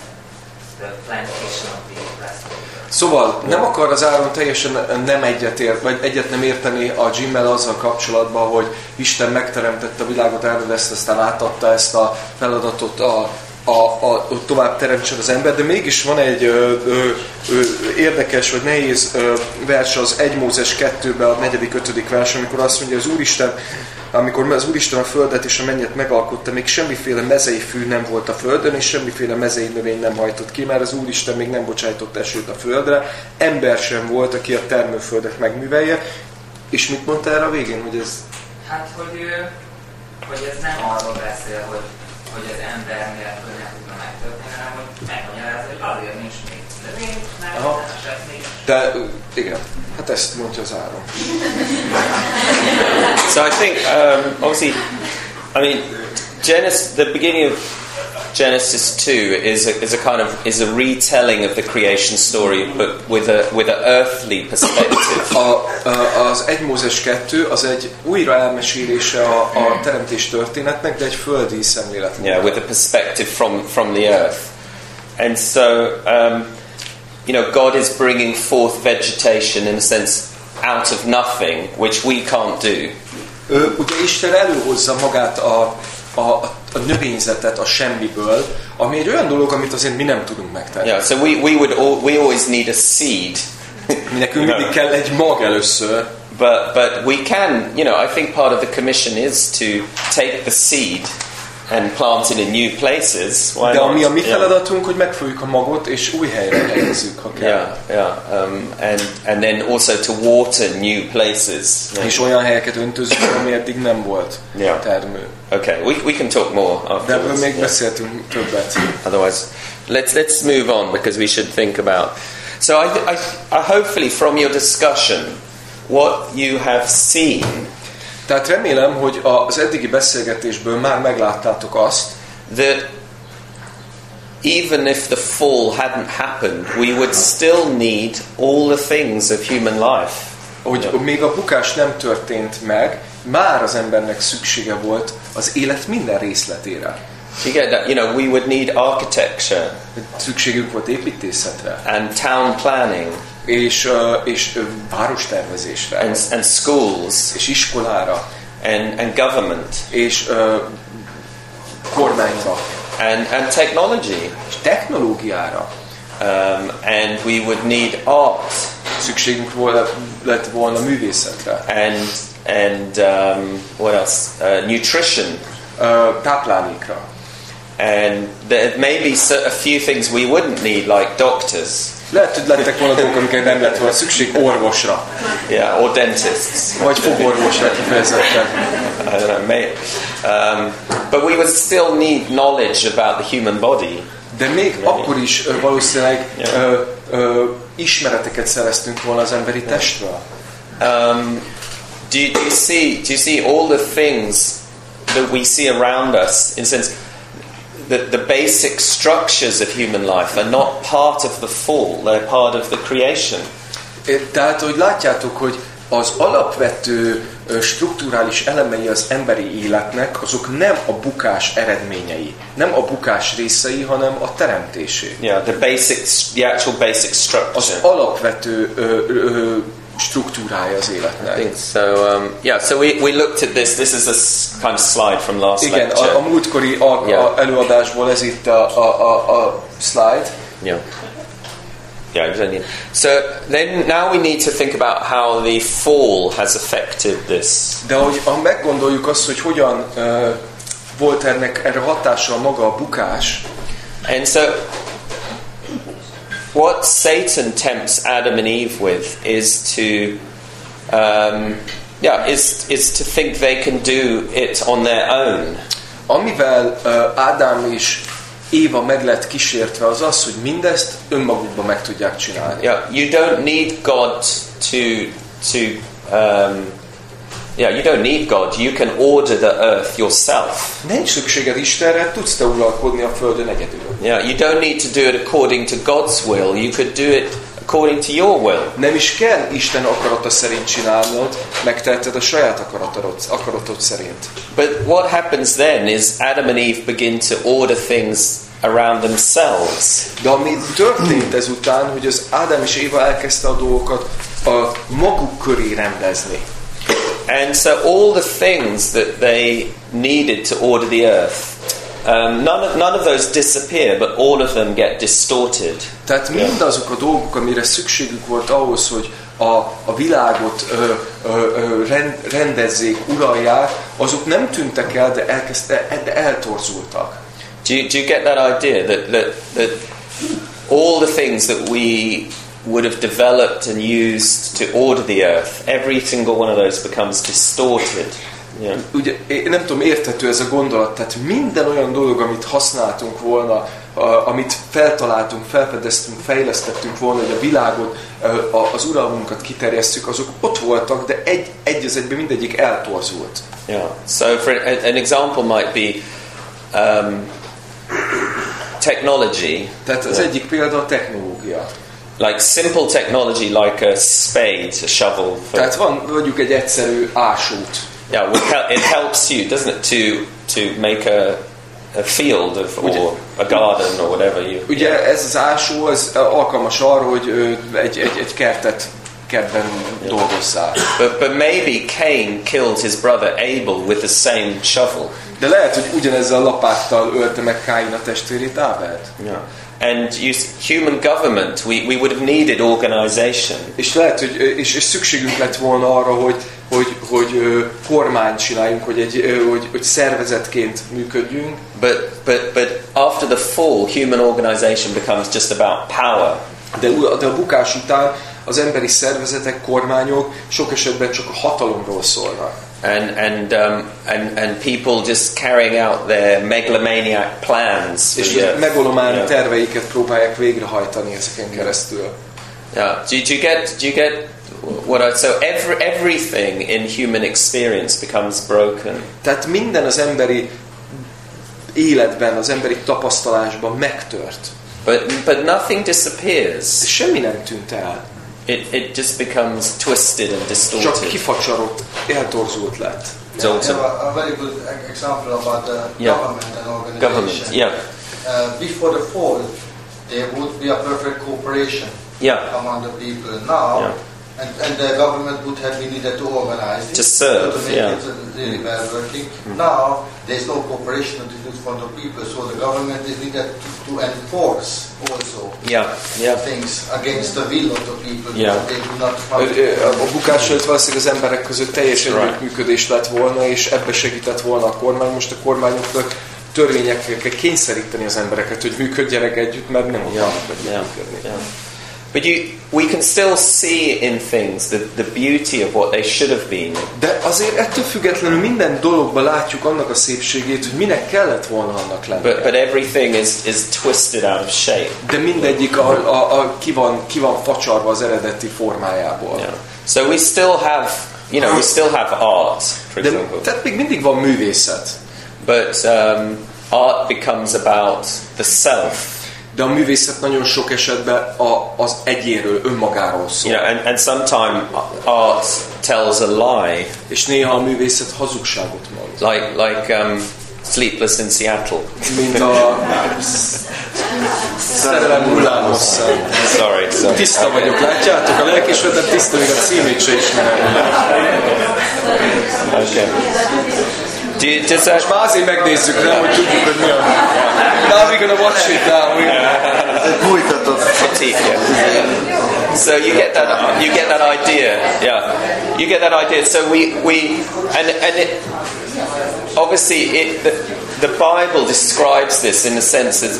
Szóval nem akar az Áron teljesen nem egyet ért, vagy egyet nem érteni a Jimmel azzal kapcsolatban, hogy Isten megteremtette a világot, ezt aztán átadta ezt a feladatot a, a, a, tovább teremtsen az ember, de mégis van egy ö, ö, ö, érdekes vagy nehéz ö, vers az 1 Mózes 2-ben, a 4.-5. vers, amikor azt mondja, az Úristen, amikor az Úristen a földet és a mennyet megalkotta, még semmiféle mezei fű nem volt a földön, és semmiféle mezei növény nem hajtott ki, mert az Úristen még nem bocsájtott esőt a földre, ember sem volt, aki a termőföldet megművelje, és mit mondta erre a végén, hogy ez Hát, hogy, hogy ez nem arról beszél, hogy, hogy az megtörténni, hanem hogy hogy azért nincs még növény, Aha. De igen, hát ezt mondja az Áron. So I think, um, obviously, I mean, Genesis, the beginning of Genesis two is a, is a kind of is a retelling of the creation story, but with a with an earthly perspective. A, a, az 1 Mózes 2 az egy újra elmesélése a, a teremtés történetnek, de egy földi szemlélet. Yeah, with a perspective from from the earth, and so um, you know, God is bringing forth vegetation in a sense out of nothing, which we can't do. Ő, ugye Isten előhozza magát a, a, a növényzetet a semmiből, ami egy olyan dolog, amit azért mi nem tudunk megtenni. Yeah, so we, we would all, we always need a seed. Mi nekünk mindig kell egy mag először. But but we can, you know, I think part of the commission is to take the seed and plant it in new places. Why De ami a mi? Yeah. feladatunk, hogy a magot, és új helyre helyezzük, ha kell. Yeah, yeah, um, and and then also to water new places. És olyan helyeket öntözünk, ami eddig nem volt Yeah. termő. Okay, we, we can talk more De ebből afterwards. még yeah. beszéltünk többet. Otherwise, let's let's move on because we should think about. So I, I, I hopefully from your discussion, what you have seen Tehát remélem, hogy az eddigi beszélgetésből már megláttátok azt, that even if the fall hadn't happened, we would still need all the things of human life. hogy még a bukás nem történt meg, már az embernek szüksége volt az élet minden részletére. You get that? You know, we would need architecture Szükségük volt építészetre, and town planning és, és várostervezésre, and, and schools és iskolára, and, and government és ö, kormányra, and, and technology. és technológiára. Um, and we would need art Szükségünk volna, lett volna művészetre, and and um, what else? Uh, nutrition. ö, táplálékra. And there may be a few things we wouldn't need, like doctors, Lehet, hogy lettek volna dolgok, amiket nem lett volna szükség orvosra, yeah, or dentists. vagy fogorvosra kifejezetten. I don't know, may, um, but we would still need knowledge about the human body. De még akkor is ö, valószínűleg Yeah. ö, ö, ismereteket szereztünk volna az emberi testről. Um, do, you, do you see? Do you see all the things that we see around us? In sense, the, the basic structures of human life are not part of the fall; they're part of the creation. Tehát, hogy látjátok, hogy az alapvető strukturális elemei az emberi életnek, azok nem a bukás eredményei, nem a bukás részei, hanem a teremtésé. Yeah, the basic, the actual basic Az structure. alapvető ö, ö, struktúrája az I életnek. think so. Um, yeah. So we, we looked at this. This is a kind of slide from last Igen, lecture. a, a múltkori a, Yeah. a előadásból ez itt a, a, a, a slide. Yeah. Yeah, exactly. So then now we need to think about how the fall has affected this. De hogy ha meggondoljuk azt, hogy hogyan ö, volt ennek erre hatással maga a bukás, And so what Satan tempts Adam and Eve with is to um, yeah, is is to think they can do it on their own. amivel ö, Ádám és Éva meg lett kísértve, az az, hogy mindezt önmagukban meg tudják csinálni. Yeah, you don't need God to to um, yeah, you don't need God. You can order the earth yourself. Nincs szükséged Istenre, tudsz te uralkodni a Földön egyedül. Yeah, you don't need to do it according to God's will. You could do it according to your will. Nem is kell Isten akarata szerint csinálnod, megteheted a saját akaratod, akaratod szerint. But what happens then is Adam and Eve begin to order things around themselves. De ami történt ezután, hogy az Ádám és Éva elkezdte a dolgokat a maguk köré rendezni. And so all the things that they needed to order the earth, um, none, of, none of those disappear, but all of them get distorted. Tehát mindazok a dolgok, amire szükségük volt ahhoz, hogy a, a világot ö, ö, ö, rend, rendezzék, uralják, azok nem tűntek el, de, elkezdte, de eltorzultak. Do you, do you get that idea that, that, that all the things that we would have developed and used to order the earth, every single one of those becomes distorted. Yeah. Ugye, én nem tudom, érthető ez a gondolat, tehát minden olyan dolog, amit használtunk volna, a, amit feltaláltunk, felfedeztünk, fejlesztettünk volna, hogy a világot, a, az uralmunkat kiterjesztjük, azok ott voltak, de egy, egy az egyben mindegyik eltorzult. Yeah. So for an example might be um, technology. Tehát az egyik példa a technológia. Like simple technology like a spade, a shovel. For, Tehát van mondjuk egy egyszerű ásút. Yeah, well, it helps you, doesn't it, to to make a a field of, or a garden or whatever you. Ugye yeah. ez az ásó az alkalmas arra, hogy egy, egy, egy kertet kertben yeah. dolgozzál. But, but maybe Cain killed his brother Abel with the same shovel. De lehet, hogy ugyanezzel a lapáttal ölte meg Káin a testvérét Ábelt. Yeah. And human government, we, we would have needed organization. És lehet, hogy és, és szükségünk lett volna arra, hogy hogy, hogy kormányt csináljunk, hogy, egy, hogy, hogy szervezetként működjünk. But, but, but after the fall, human organization becomes just about power. De, de a bukás után az emberi szervezetek, kormányok sok esetben csak a hatalomról szólnak. And, and, um, and, and people just carrying out their megalomaniac plans. És a megalománi yeah. terveiket próbálják végrehajtani ezeken keresztül. Yeah. Do, do you get, do you get what I, so every, everything in human experience becomes broken. Tehát minden az emberi életben, az emberi tapasztalásban megtört. But, but nothing disappears. De semmi nem tűnt el. It, it just becomes twisted and distorted. Csak kifacsarott, eltorzult lett. Yeah, I have a, a very good example about the yeah. government and organization. Government, yeah. Uh, before the fall, there would be a perfect cooperation yeah. among the people. Now, yeah And, and the government would have been needed to organize it. To serve, to make yeah. it really mm. well working. Mm. Now, there's no cooperation from the people, so the government is needed to, to enforce also yeah, yeah. things against the will of the people. Yeah. They do not a bukás előtt valószínűleg az emberek között teljes együttműködés lett volna, és ebbe segített volna a kormány. Most a kormányoknak törvényekkel kell kényszeríteni az embereket, hogy működjenek együtt, mert nem akarnak yeah. működni. Yeah. But you, we can still see in things the, the beauty of what they should have been. De azért ettől függetlenül minden dologban látjuk annak a szépségét, hogy minek kellett volna annak lenni. But, but everything is, is twisted out of shape. De mindegyik a, a, a, ki, van, ki van facsarva az eredeti formájából. Yeah. So we still have, you know, we still have art, for De, example. Tehát még mindig van művészet. But um, art becomes about the self de a művészet nagyon sok esetben a, az egyéről, önmagáról szól. You know, and, and sometimes art tells a lie. És néha a művészet hazugságot mond. Like, like um, Sleepless in Seattle. Mint a Szerelem hullámosszal. Sorry, sorry. Tiszta vagyok, látjátok? A lelkismeretem tiszta, még a címét se ismerem. Okay. Uh, do you, does that... Most már azért megnézzük, nem, hogy tudjuk, hogy mi a... Now we're gonna watch it now. Bújtatott. So you get that, uh, you get that idea, yeah. You get that idea. So we, we, and and it, obviously it, the, the Bible describes this in the sense that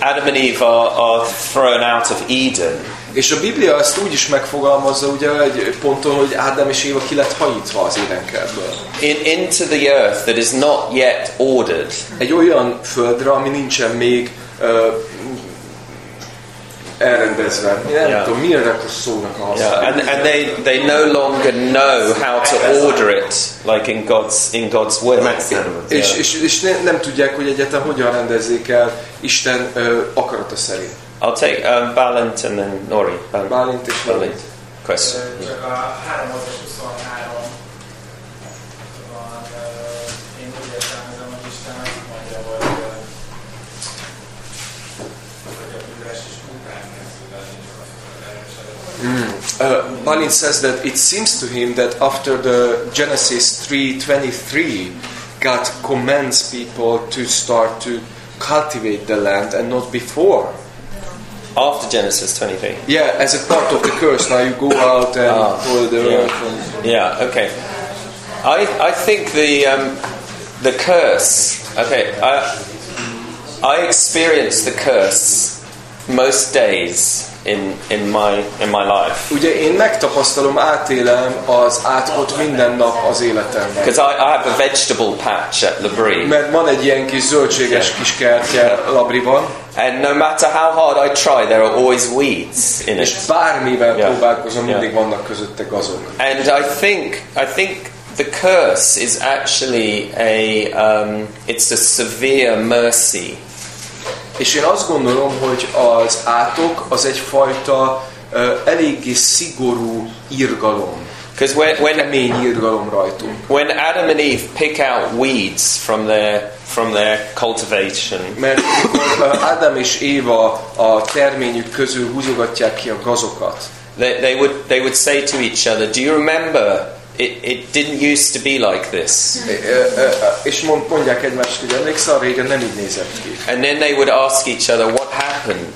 Adam and Eve are, are thrown out of Eden. És a Biblia ezt úgy is megfogalmazza, ugye egy ponton, hogy Ádám és Éva ki lett hajítva az édenkertből. In, into the earth that is not yet ordered. Egy olyan földre, ami nincsen még uh, elrendezve. Én nem yeah. tudom, mi a szónak a yeah. and, and they, they no longer know how to order it like in God's, in God's will. És, és, és ne, nem tudják, hogy egyáltalán hogyan rendezzék el Isten uh, akarata szerint. I'll take um, Balint and then Nori. Bal- Bálint és Nori. Balint. Question. Ö, Csak a 3 óra 23 van, ö, én úgy értelmezem, hogy Isten azt mondja, hogy, ö, hogy a bűnös is után kezdődni, csak a föld erősödött. Mm. Uh, Balin says that it seems to him that after the Genesis 3:23, God commands people to start to cultivate the land and not before. After Genesis 23. Yeah, as a part of the curse. Now you go out and Ah, the yeah. And, Yeah. Okay. I I think the um, the curse. Okay. I I experience the curse most days in in my in my life Ugye én megtapasztalom, átélem az átkot minden nap az életemben. because I, I have a vegetable patch at Labrie, Mert van egy ilyen kis zöldséges kis kertje Labriban, and no matter how hard I try, there are always weeds in és it. bármivel Yeah. próbálkozom, mindig Yeah. vannak közötte gazok. And I think I think the curse is actually a um, it's a severe mercy És én azt gondolom, hogy az átok az egyfajta uh, eléggé szigorú irgalom. because when when when Adam and Eve pick out weeds from their from their cultivation, Mert amikor Ádám és Éva a terményük közül húzogatják ki a gazokat, they, they would they would say to each other, "Do you remember? It, it didn't used to be like this." Ö, ö, ö, és mond- mondják egymást, hogy emlékszel, régen nem így nézett ki. And then they would ask each other, "What happened?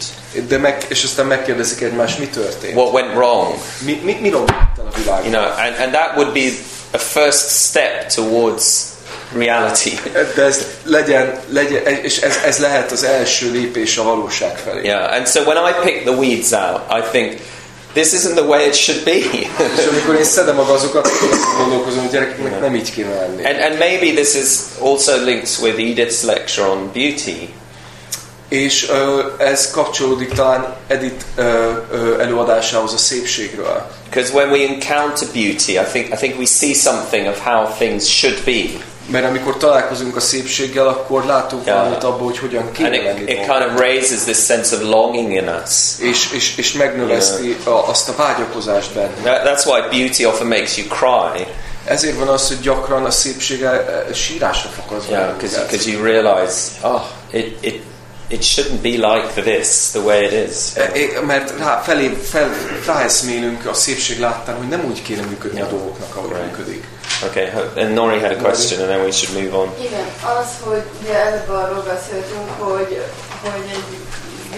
De meg, és aztán megkérdezik egymást, mi történt. What went wrong?" Mi, mi, mi romlott a You világban? know, and, and that would be a first step towards reality. De ez legyen, legyen és ez, ez lehet az első lépés a valóság felé. Yeah, and so when I pick the weeds out, I think this isn't the way it should be. És amikor én szedem a gazokat, akkor azt gondolkozom, hogy gyerekeknek nem így kéne lenni. and, and maybe this is also linked with Edith's lecture on beauty. És ö, ez kapcsolódik talán Edith ö, ö, előadásához a szépségről. Because when we encounter beauty, I think, I think we see something of how things should be. Mert amikor találkozunk a szépséggel, akkor látunk Yeah. valamit abból, hogy hogyan And kéne it, lenni. it dolgok. kind of raises this sense of longing in us. és, és, és megnöveszti a, azt a vágyakozást benne. That, that's why beauty often makes you cry. Ezért van az, hogy gyakran a szépsége eh, sírásra az Yeah, because you realize, oh, it, it, it shouldn't be like this, the way it is. Eh, Mert rá, felé, fel, ráeszmélünk a szépség láttán, hogy nem úgy kéne működni a dolgoknak, ahogy Right. működik. Okay, and Nori had a question, and then we should move on. Igen, az, hogy ugye előbb arról beszéltünk, hogy, hogy egy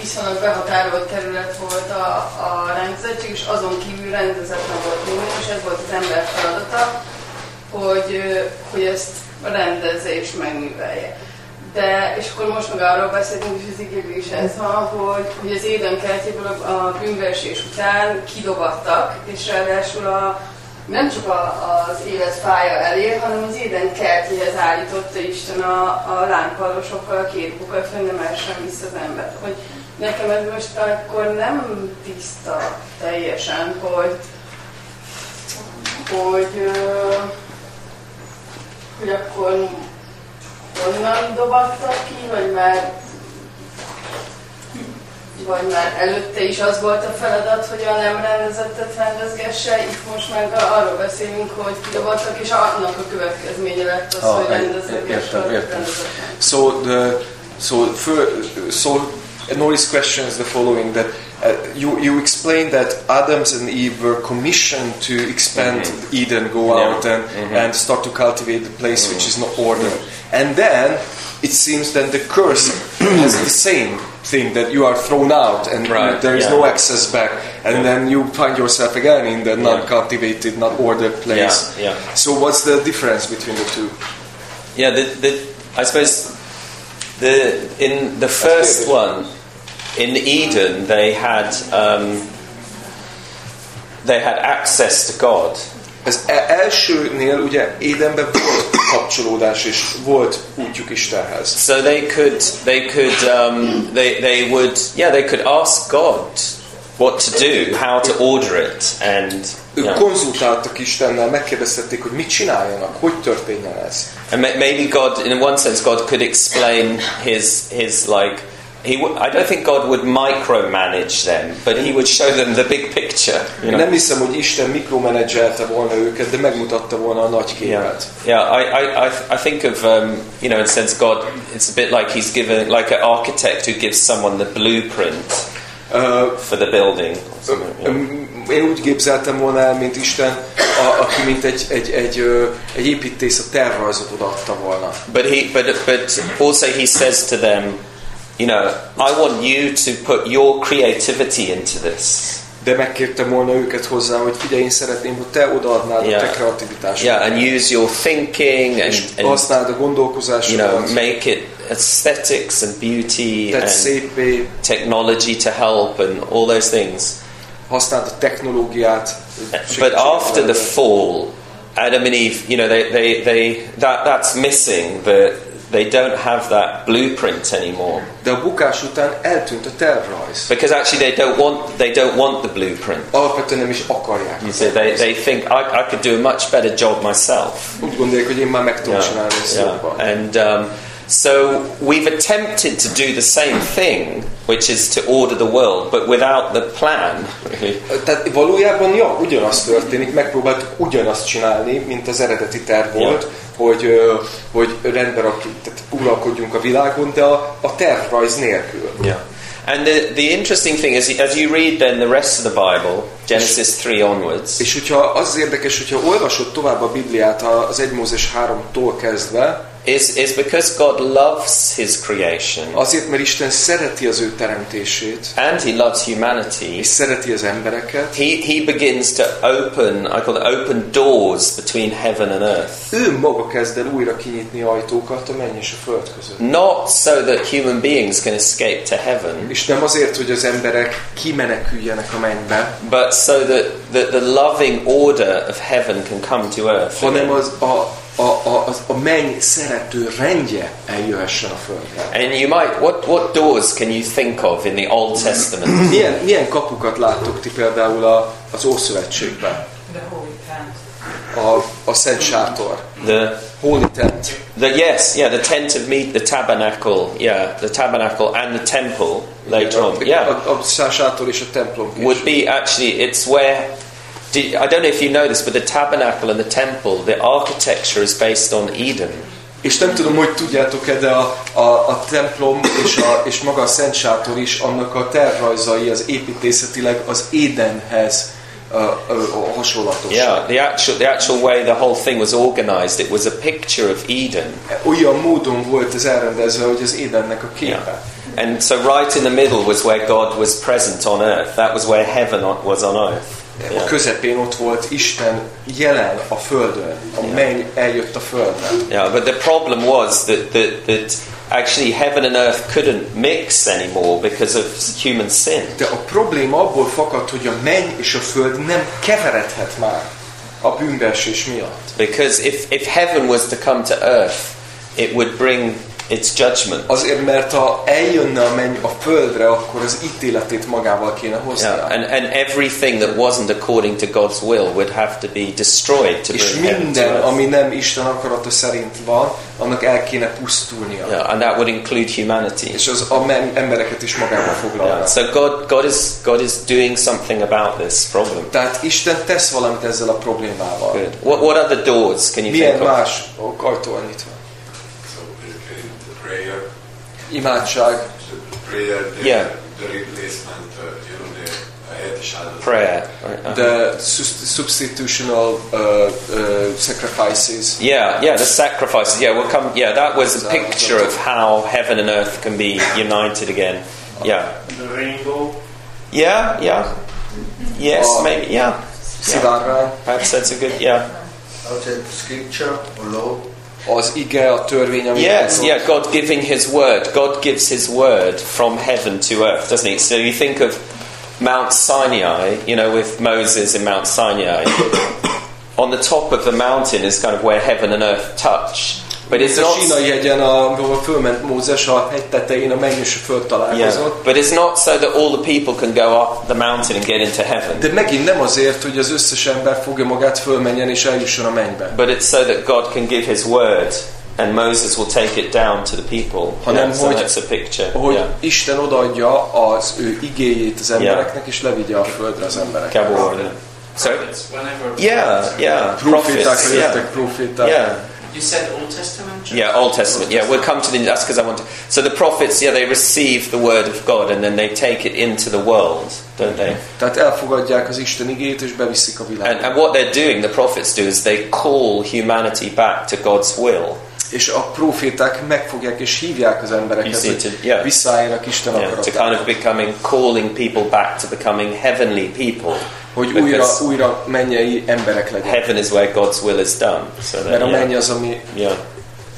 viszonylag behatárolt terület volt a, a rendezettség, és azon kívül rendezetlen volt minden, és ez volt az ember feladata, hogy, hogy ezt rendezze és megművelje. De, és akkor most meg arról beszélünk, és az igében is ez van, hogy, hogy az éden kertjéből a, a bűnversés után kidobattak, és ráadásul a, nem csak a, az élet fája elé, hanem az éden kertjéhez állította Isten a, a lángpallosokkal a kérupokat, hogy nem essen vissza az ember. Hogy nekem ez most akkor nem tiszta teljesen, hogy, hogy, hogy akkor onnan dobattak ki, vagy már vagy már előtte is az volt a feladat, hogy a nem rendezettet rendezgesse, itt most meg arról beszélünk, hogy kidobattak, és annak a következménye lett az, Ah, hogy rendezgesse értem, értem. So the so for, so Nori's question is the following: that uh, you you explained that Adams and Eve were commissioned to expand Eden, go Yeah. out and Mhm. and start to cultivate the place which is not ordered, and then it seems that the curse has the same thing that you are thrown out and Right, there is yeah. no access back, and Yeah. then you find yourself again in the not cultivated, not ordered place. Yeah, yeah. So what's the difference between the two? Yeah, the, the, I suppose the in the first one in Eden they had um, they had access to God. Az elsőnél ugye Édenben volt kapcsolódás és volt útjuk Istenhez. So they could they could um, they they would yeah they could ask God what to do, how to order it, and Ők yeah. konzultáltak Istennel, megkérdeztették, hogy mit csináljanak, hogy történjen ez. and maybe God in one sense God could explain his his like he w- I don't think God would micromanage them, but he would show them the big picture. You know? nem hiszem, hogy Isten mikromenedzselte volna őket, de megmutatta volna a nagy képet. Yeah, I, I, I, I think of, um, you know, in a sense, God, it's a bit like he's given, like an architect who gives someone the blueprint uh, for the building. yeah. Én úgy képzeltem volna el, mint Isten, a, aki mint egy, egy, egy, egy építész a tervrajzot odaadta volna. But he, but, but also he says to them, you know, I want you to put your creativity into this. De megkértem volna őket hozzá, hogy figyelj, én szeretném, hogy te odaadnád a te Yeah. kreativitásodat. Yeah, and use your thinking and, and használd a you know, make it aesthetics and beauty and szépé, technology to help and all those things. használd a technológiát. But after the fall, Adam and Eve, you know, they, they, they that that's missing. The they don't have that blueprint anymore De a bukás után eltűnt a tervrajz. because actually they don't want they don't want the blueprint. Alapvetően nem is akarják. You see, they, they think I, I could do a much better job myself. Úgy gondolják, hogy én már meg tudom csinálni ezt jobban. And um, so we've attempted to do the same thing, which is to order the world, but without the plan. Tehát valójában, ja, ugyanaz történik, megpróbáltuk ugyanazt csinálni, mint az eredeti terv volt, hogy, hogy rendben rakjuk, tehát uralkodjunk a világon, de a, a tervrajz nélkül. Yeah. And the, the interesting thing is, as you read then the rest of the Bible, Genesis 3 onwards, És hogyha az az érdekes, hogyha olvasod tovább a Bibliát az 1 Mózes 3-tól kezdve, is, is because God loves His creation azért, mert Isten szereti az ő teremtését, and He loves humanity. és szereti az embereket, He, he begins to open, I call it open doors between heaven and earth. ő maga kezd el újra kinyitni ajtókat a menny és a föld között. Not so that human beings can escape to heaven, És nem azért, hogy az emberek kimeneküljenek a mennybe, but so that, that the loving order of heaven can come to earth. hanem az a, a, a, az, a menny szerető rendje eljöhessen a földre. And you might, what, what doors can you think of in the Old Testament? Milyen, milyen kapukat láttok ti például a, az Ószövetségben? The holy tent. A, a Szent Sátor. The Holy Tent. The yes, yeah, the tent of meat, the tabernacle, yeah, the tabernacle and the temple later on, yeah, A, a Szent Sátor és a templom would be actually it's where. Do, I don't know if you know this, but the tabernacle and the temple, the architecture is based on Eden. És nem tudom, hogy tudjátok-e, de a, a, a templom és, a, és maga a Szent Sátor is, annak a tervrajzai az építészetileg az Édenhez uh, uh, hasonlatos. Yeah, the actual the actual way the whole thing was organized, it was a picture of Eden. Olyan módon volt ez elrendezve, hogy az Édennek a képe. And so right in the middle was where God was present on earth. That was where heaven was on earth. A közepén ott volt Isten jelen a földön. A menny eljött a földre. Yeah, but the problem was that, that, that actually heaven and earth couldn't mix anymore because of human sin. De a probléma abból fakad, hogy a menny és a föld nem keveredhet már a bűnbeesés miatt. Because if, if heaven was to come to earth, it would bring its judgment. Azért, mert ha eljönne a menny a földre, akkor az ítéletét magával kéne hoznia. Yeah, and, and everything that wasn't according to God's will would have to be destroyed to És minden, ami nem Isten akarata szerint van, annak el kéne pusztulnia. Yeah, and that would include humanity. És az a embereket is magába foglalja. Yeah, so God, God, is, God is doing something about this problem. Tehát Isten tesz valamit ezzel a problémával. Good. What, what other doors can you Milyen think of? más ajtó nyitva? Helyettes áldozat. Prayer. right, uh-huh. the sus- substitutional uh, uh, sacrifices. Yeah, yeah, the sacrifices. Yeah, we'll come. Yeah, that was a picture of how heaven and earth can be united again. Yeah, The rainbow. yeah, yeah. Yes, Oh. maybe. Yeah, Szivárvány, perhaps that's a good. Yeah. Outside scripture or law. Az ige, a törvény, ami Yes, yeah. God giving His word. God gives His word from heaven to earth, doesn't He? So you think of Mount Sinai. You know, with Moses in Mount Sinai. On the top of the mountain is kind of where heaven and earth touch. But it's a not. sínai hegyen, ahol fölment Mózes a hegy tetején, a menny és a föld találkozott. Yeah, but it's not so that all the people can go up the mountain and get into heaven. De megint nem azért, hogy az összes ember fogja magát fölmenjen és eljusson a mennybe. But it's so that God can give His word and Moses will take it down to the people. Hanem, Yeah, so hogy- that's a picture. hogy yeah. Isten odaadja az ő igéjét az embereknek, és levigye a földre az embereknek. Gabor. Whenever Yeah, yeah. Proféták Prophets. Yeah. proféták. Yeah. You said Old Testament. Church? Yeah, Old Testament. Yeah, we'll come to the. That's because I want to. So the prophets, yeah, they receive the word of God and then they take it into the world, don't they? Tehát elfogadják az Isten igét, és beviszik a And, világba. and what they're doing, the prophets do, is they call humanity back to God's will. És a proféták megfogják és hívják az You embereket, see, hogy to, yeah, visszaálljanak Isten yeah, to akaratába. kind of becoming, calling people back to becoming heavenly people. Hogy Because újra, újra mennyei emberek legyenek. Heaven is where God's will is done. So that, Mert a menny yeah, az, ami yeah,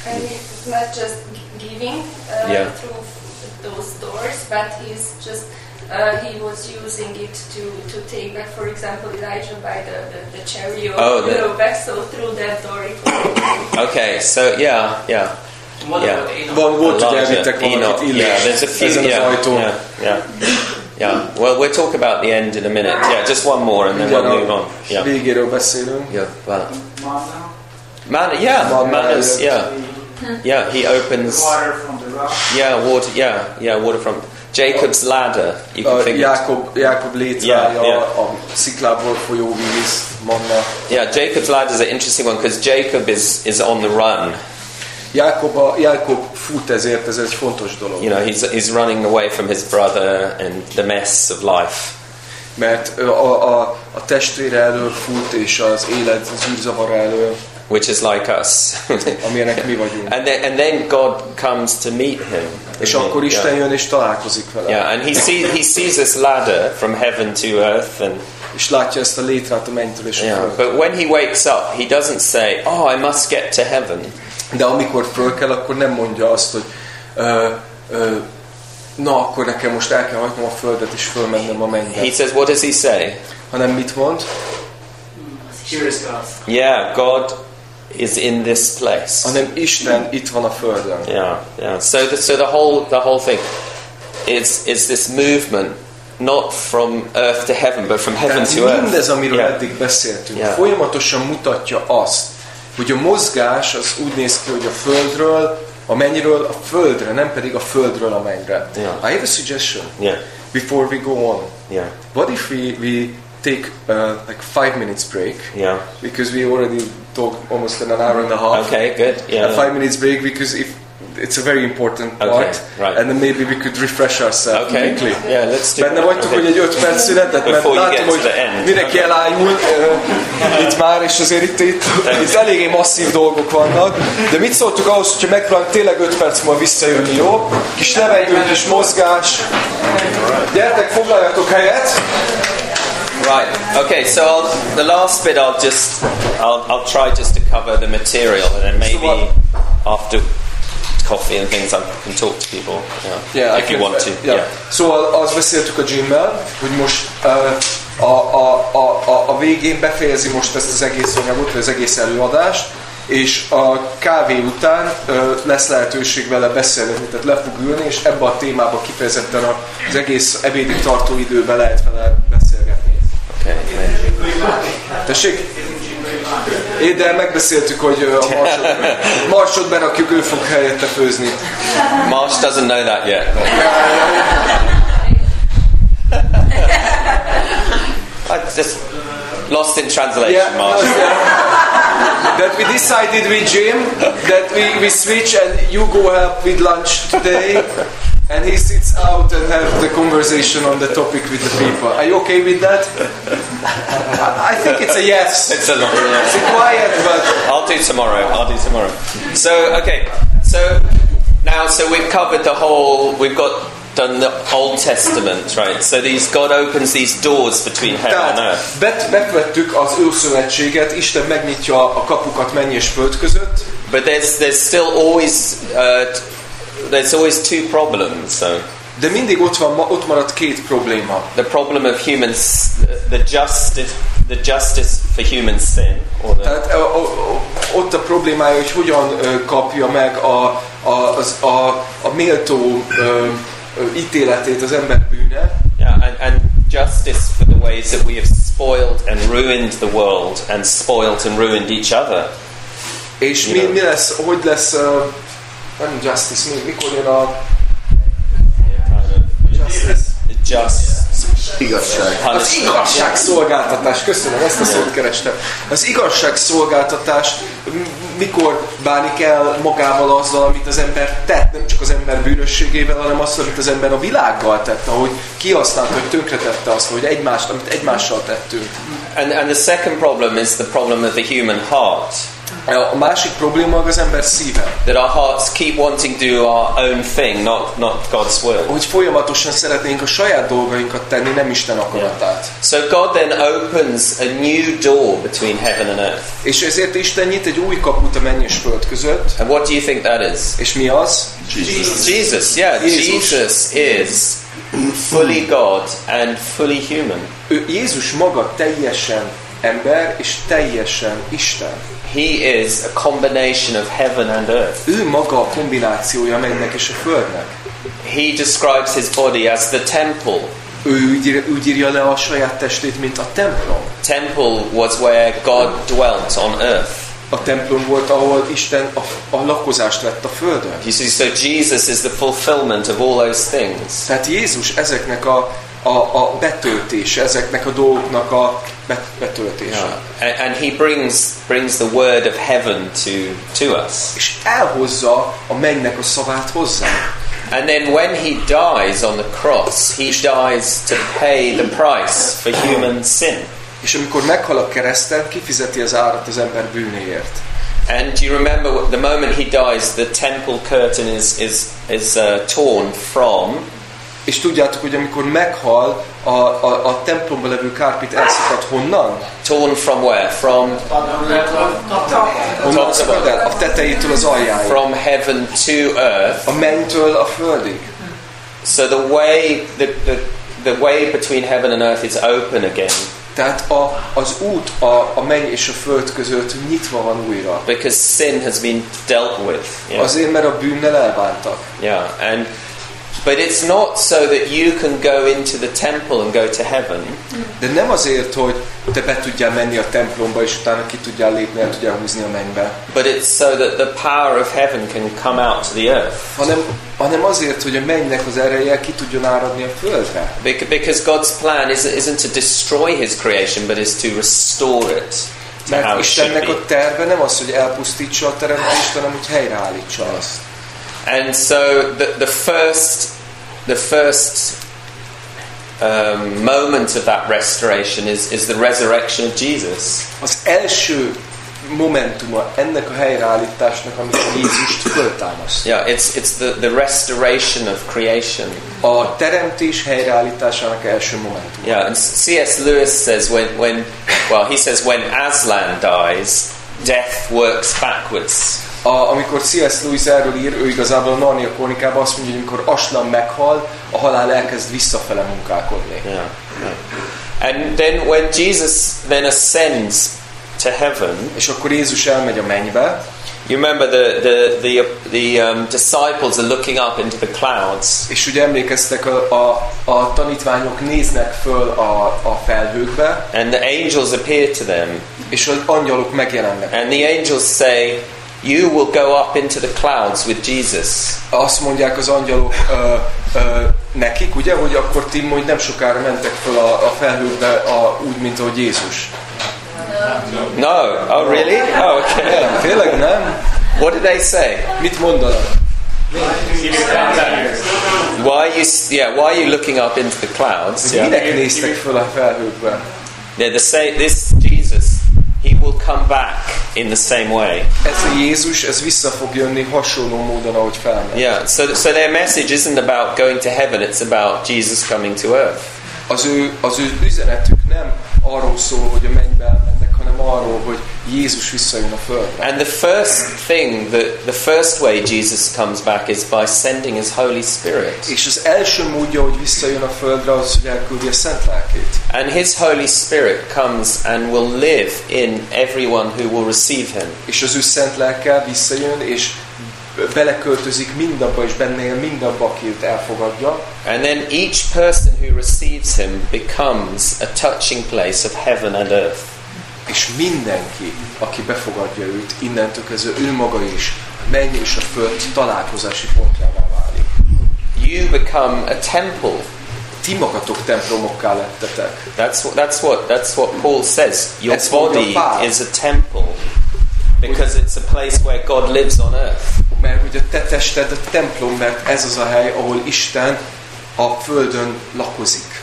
And he's not just giving uh, Yeah. through those doors, but he's just uh, he was using it to, to take back, for example, Elijah by the, the, the chariot, Oh, you know, back. So through that door, Okay, so yeah, yeah. What Yeah. about Enoch? van, volt, hogy Elijah, elvittek Enoch, yeah, there's a few, yeah, yeah, yeah, yeah. Well, we'll talk about the end in a minute. Yeah, just one more and then we'll Mindjárt move on. Yeah, végéről beszélünk. yeah, well, Manna, man, yeah, Manna manners, eljött. yeah, yeah. He opens, water from the rock. Yeah, water, yeah, yeah, water from Jacob's ladder. You can A think, Jákob, Jákob létrája, Yeah, yeah. a sziklából folyó víz, manna. yeah, Jacob's ladder is an interesting one because Jacob is is on the run. Jákob, a, Jákob fut ezért, ez egy fontos dolog. You know, he's he's running away from his brother and the mess of life. Mert a, a, a testvére elől fut, és az élet zűrzavara elől, which is like us. amilyenek mi vagyunk. and then and then God comes to meet him. És akkor Isten yeah. jön és találkozik vele. yeah, and he sees he sees this ladder from heaven to earth, and És látja ezt a létrát a mennytől és a yeah. földtől. But when he wakes up, he doesn't say, "Oh, I must get to heaven." De amikor föl kell, akkor nem mondja azt, hogy ö, ö, na, akkor nekem most el kell hagynom a földet és fölmennem a mennybe. He says, "What does he say?" Hanem mit mond? Here is God. Yeah, God is in this place. Hanem Isten itt van a földön. Yeah, yeah. So the, so the whole the whole thing is is this movement not from earth to heaven, but from heaven Tehát to earth. mindez, amiről Yeah. eddig beszéltünk, Yeah. folyamatosan mutatja azt, hogy a mozgás az úgy néz ki, hogy a földről, a mennyiről a földre, nem pedig a földről a mennyre. Yeah. I have a suggestion Yeah, before we go on. yeah, What if we, we take uh, like five minutes break yeah. because we already talked almost an hour and a half. Okay, good. Yeah. A five minutes break because if it's a very important part, Okay, right. and then maybe we could refresh ourselves Okay. quickly. Yeah, let's do Benne that. vagytok, Okay. hogy egy 5 perc szünetet, mert látom, hogy mindenki Okay. elájul uh, itt már, és azért itt, itt, itt eléggé masszív dolgok vannak. De mit szóltuk ahhoz, hogyha megpróbálunk tényleg 5 perc múlva visszajönni, jó? Kis levegős mozgás. Gyertek, foglaljatok helyet. Right. Okay. So I'll, the last bit, I'll just, I'll, I'll try just to cover the material, and then maybe after coffee and things, I can talk to people. Yeah. Yeah, if you want to. Yeah. Yeah. Szóval azt beszéltük a Jimmel, hogy most uh, a, a, a, a, a végén befejezi most ezt az egész anyagot, vagy az egész előadást, és a kávé után uh, lesz lehetőség vele beszélni, tehát le fog ülni, és ebbe a témába kifejezetten az egész ebédig tartó időben lehet vele beszélgetni. Okay. Tessék? É, de megbeszéltük, hogy a marsot, marsot berakjuk, ő fog helyette főzni. Marsh doesn't know that yet. I just lost in translation, Yeah, Marsh. yeah. that we decided with Jim that we, we switch and you go help with lunch today and he sits out and have the conversation on the topic with the people. Are you okay with that? I think it's a yes. It's a lot. It's quiet, but I'll do tomorrow. I'll do tomorrow. So okay. So now, so we've covered the whole. We've got done the Old Testament, right? So these God opens these doors between heaven and earth. bet, betvettük az Ószövetséget, Isten megnyitja a kapukat menny és föld között, But there's there's still always uh, there's always two problems. So de mindig ott, van, ott maradt két probléma. the problem of human, the justice, the justice for human sin, or the, Tehát ö, ö, ott a problémája, hogy hogyan kapja meg a, a, az, a, a méltó ö, ítéletét az ember bűne, yeah, and, and justice for the ways that we have spoiled and ruined the world and spoiled and ruined each other. És mi, mi lesz, hogy lesz, nem Justice, mi, mikor jön a Justice? Just Igazság. Az igazságszolgáltatás, köszönöm, ezt a szót kerestem. Az igazságszolgáltatás m- mikor bánik el magával azzal, amit az ember tett, nem csak az ember bűnösségével, hanem azt, amit az ember a világgal tett, ahogy kihasználta, hogy tönkretette azt, hogy egymást, amit egymással tettünk. And, and the second problem is the problem of the human heart. A másik probléma az ember szíve. That our hearts keep wanting to do our own thing, not, not God's will. Hogy folyamatosan szeretnénk a saját dolgainkat tenni, nem Isten akaratát. So God then opens a new door between heaven and earth. És ezért Isten nyit egy új kaput a menny és föld között. And what do you think that is? És mi az? Jesus. Jesus, yeah, Jézus. Jesus is fully God and fully human. Ő Jézus maga teljesen ember és teljesen Isten. He is a combination of heaven and earth. Ő maga a kombinációja a mennynek és a földnek. He describes his body as the temple. Ő úgy, ír, úgy írja le a saját testét, mint a templom. Temple was where God dwelt on earth. A templom volt, ahol Isten a, a lakozást vett a földön. You see, so Jesus is the fulfillment of all those things. Tehát Jézus ezeknek a, a, a betöltése, ezeknek a dolgoknak a bet, betöltése. Yeah. And, and he brings brings the word of heaven to to us. És elhozza a mennynek a szavát hozzá. And then when he dies on the cross, he dies to pay the price for human sin. És amikor meghal a kereszten, kifizeti az árat az ember bűnéért. And do you remember the moment he dies, the temple curtain is is is uh, torn from És tudjátok, hogy amikor meghal, a, a, a templomban levő kárpit elszakad honnan? torn from where? From Honnan szakad el? A tetejétől az aljáig. from heaven to earth. A mennytől a földig. So the way the, the the way between heaven and earth is open again Tehát a, az út a, a menny és a föld között nyitva van újra. because sin has been dealt with. Yeah. Azért, mert a bűnnel elbántak. Yeah, and but it's not so that you can go into the temple and go to heaven. De nem azért, hogy te be tudjál menni a templomba, és utána ki tudjál lépni, el tudjál húzni a mennybe. But it's so that the power of heaven can come out to the earth. Hanem, hanem azért, hogy a mennynek az ereje ki tudjon áradni a földre. Bec- Because God's plan is, isn't to destroy His creation, but is to restore it Mert Istennek a terve nem az, hogy elpusztítsa a teremtést, hanem hogy helyreállítsa azt. And so the, the first, the first um, moment of that restoration is, is the resurrection of Jesus. Az első momentuma ennek a helyreállításnak, amikor Jézust föltámaszt. Yeah, it's, it's the, the restoration of creation. A teremtés helyreállításának első momentum. Yeah, and C.S. Lewis says when, when well, he says when Aslan dies, death works backwards. A, amikor C.S. Lewis erről ír, ő igazából a Narnia krónikában azt mondja, hogy amikor Aslan meghal, a halál elkezd visszafele munkálkodni. Yeah, yeah. And then when Jesus then ascends to heaven, És akkor Jézus elmegy a mennybe, you remember the, the, the, the um, disciples are looking up into the clouds. és ugye emlékeztek, a, a, a tanítványok néznek föl a, a felhőkbe, And the angels appear to them. és az angyalok megjelennek. And the angels say, You will go up into the clouds with Jesus. Azt mondják az angyalok ö, ö, nekik, ugye, hogy akkor ti majd nem sokára mentek föl a, a felhőkbe a, úgy, mint ahogy Jézus. No. Oh, really? Oh, okay. Nem, tényleg nem? What did they say? Mit mondanak? Why are you? Yeah. Why are you looking up into the clouds? Yeah. Minek néztek föl a felhőkbe? Yeah. The say this Jesus. Will come back in the same way. Ez a Jézus, ez vissza fog jönni hasonló módon, ahogy felmegy. Yeah. So, so their message isn't about going to heaven. It's about Jesus coming to earth. Az ő, az ő üzenetük nem arról szól, hogy a mennybe hanem arról, hogy Jézus visszajön a földre. And the first thing, the, the first way Jesus comes back is by sending His Holy Spirit. És az első módja, hogy visszajön a földre, az, hogy elküldi a Szent Lelkét. And His Holy Spirit comes and will live in everyone who will receive Him. És az ő Szent Lelke visszajön, és beleköltözik mindabba, és benne él mindabba, aki őt elfogadja. And then each person who receives Him becomes a touching place of heaven and earth. És mindenki, aki befogadja őt, innentől kezdve ő maga is a menny és a föld találkozási pontjává válik. You become a temple. Ti magatok templomokká lettetek. That's what, that's what, that's what Paul says. Your mondja body is a temple because it's a place where God lives on earth. Mert hogy a te tested a templom, mert ez az a hely, ahol Isten a földön lakozik.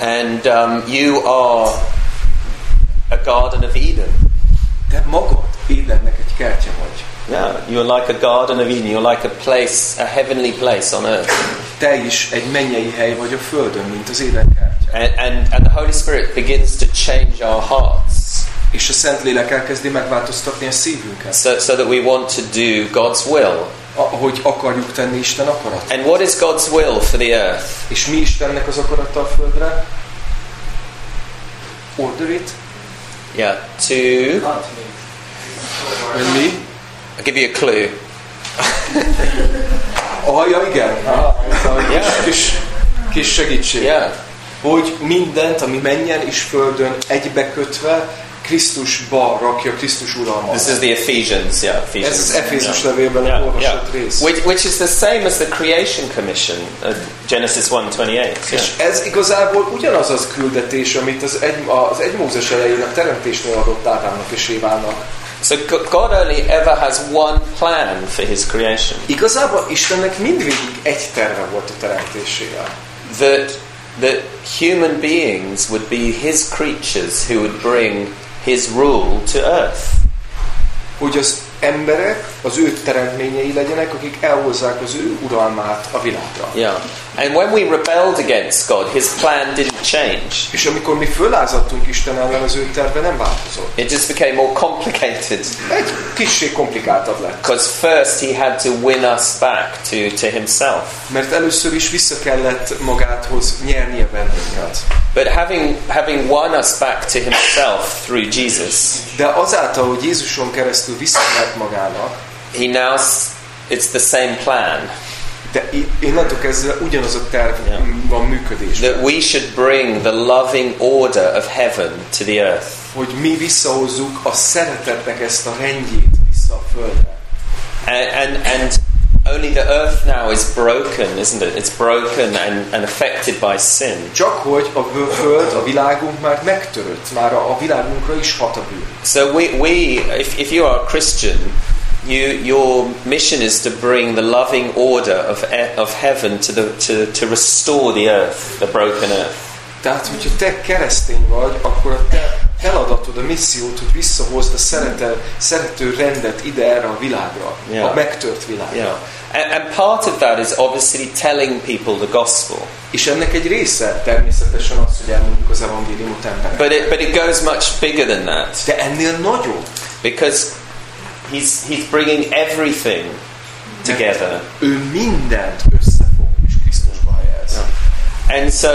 And um, you are a garden of Eden. Te magad Édennek egy kertje vagy. Yeah, you're like a garden of Eden. You're like a place, a heavenly place on earth. Te is egy mennyei hely vagy a földön, mint az Éden kertje. And, and, and the Holy Spirit begins to change our hearts És a Szentlélek elkezdi megváltoztatni a szívünket. so, so that we want to do God's will. Ahogy akarjuk tenni Isten akarat. And what is God's will for the earth? És mi Istennek az akarata a földre? Order it. Yeah, to. Hogy mi? I'll give you a clue. Ah, ja, igen. Aha, Yeah. kis, kis segítség. Yeah. Hogy mindent, ami menjen és földön egybekötve, Krisztusba rakja Krisztus uralma. This is the Ephesians, yeah, Ephesians. Ez az Efézus yeah. levélben Yeah, olvasott yeah. rész. Which, which is the same as the creation commission, uh, Genesis 1:28. Yeah. És ez igazából ugyanaz az küldetés, amit az egy, az egy Mózes elején a teremtésnél adott Ádámnak és Évának. So God only ever has one plan for His creation. Igazából Istennek mindvégig egy terve volt a teremtésével. That that human beings would be His creatures who would bring His rule to earth. Hogy az emberek az ő teremtményei legyenek, akik elhozzák az ő uralmát a világra. Yeah. And when we rebelled against God, His plan didn't change. És amikor mi fölázadtunk Isten ellen, az ő terve nem változott. It just became more complicated. Egy kissé komplikáltabb lett. Because first He had to win us back to, to Himself. Mert először is vissza kellett magáthoz nyernie bennünket. But having, having won us back to Himself through Jesus, De azáltal, hogy Jézuson keresztül visszanyert magának, He now, it's the same plan. de innentől kezdve ugyanaz a terv Yeah. van működésben. That we should bring the loving order of heaven to the earth. Hogy mi visszahozzuk a szeretetnek ezt a rendjét vissza a földre. And, and, and only the earth now is broken, isn't it? It's broken and, and affected by sin. Csak hogy a föld, a világunk már megtörött, már a világunkra is hat a bűn. So we, we if, if you are a Christian, you, your mission is to bring the loving order of, of heaven to, the, to, to restore the earth, the broken earth. Tehát, hogyha te keresztény vagy, akkor a te feladatod, a missziót, hogy visszahozd a szeretel, szerető rendet ide erre a világra, Yeah. a megtört világra. Yeah. And, part of that is obviously telling people the gospel. És ennek egy része természetesen az, hogy elmondjuk az evangéliumot embereknek. But it, but it goes much bigger than that. De ennél nagyobb. Because he's, he's bringing everything together. Ő mindent összefog és Krisztusba helyez. And so,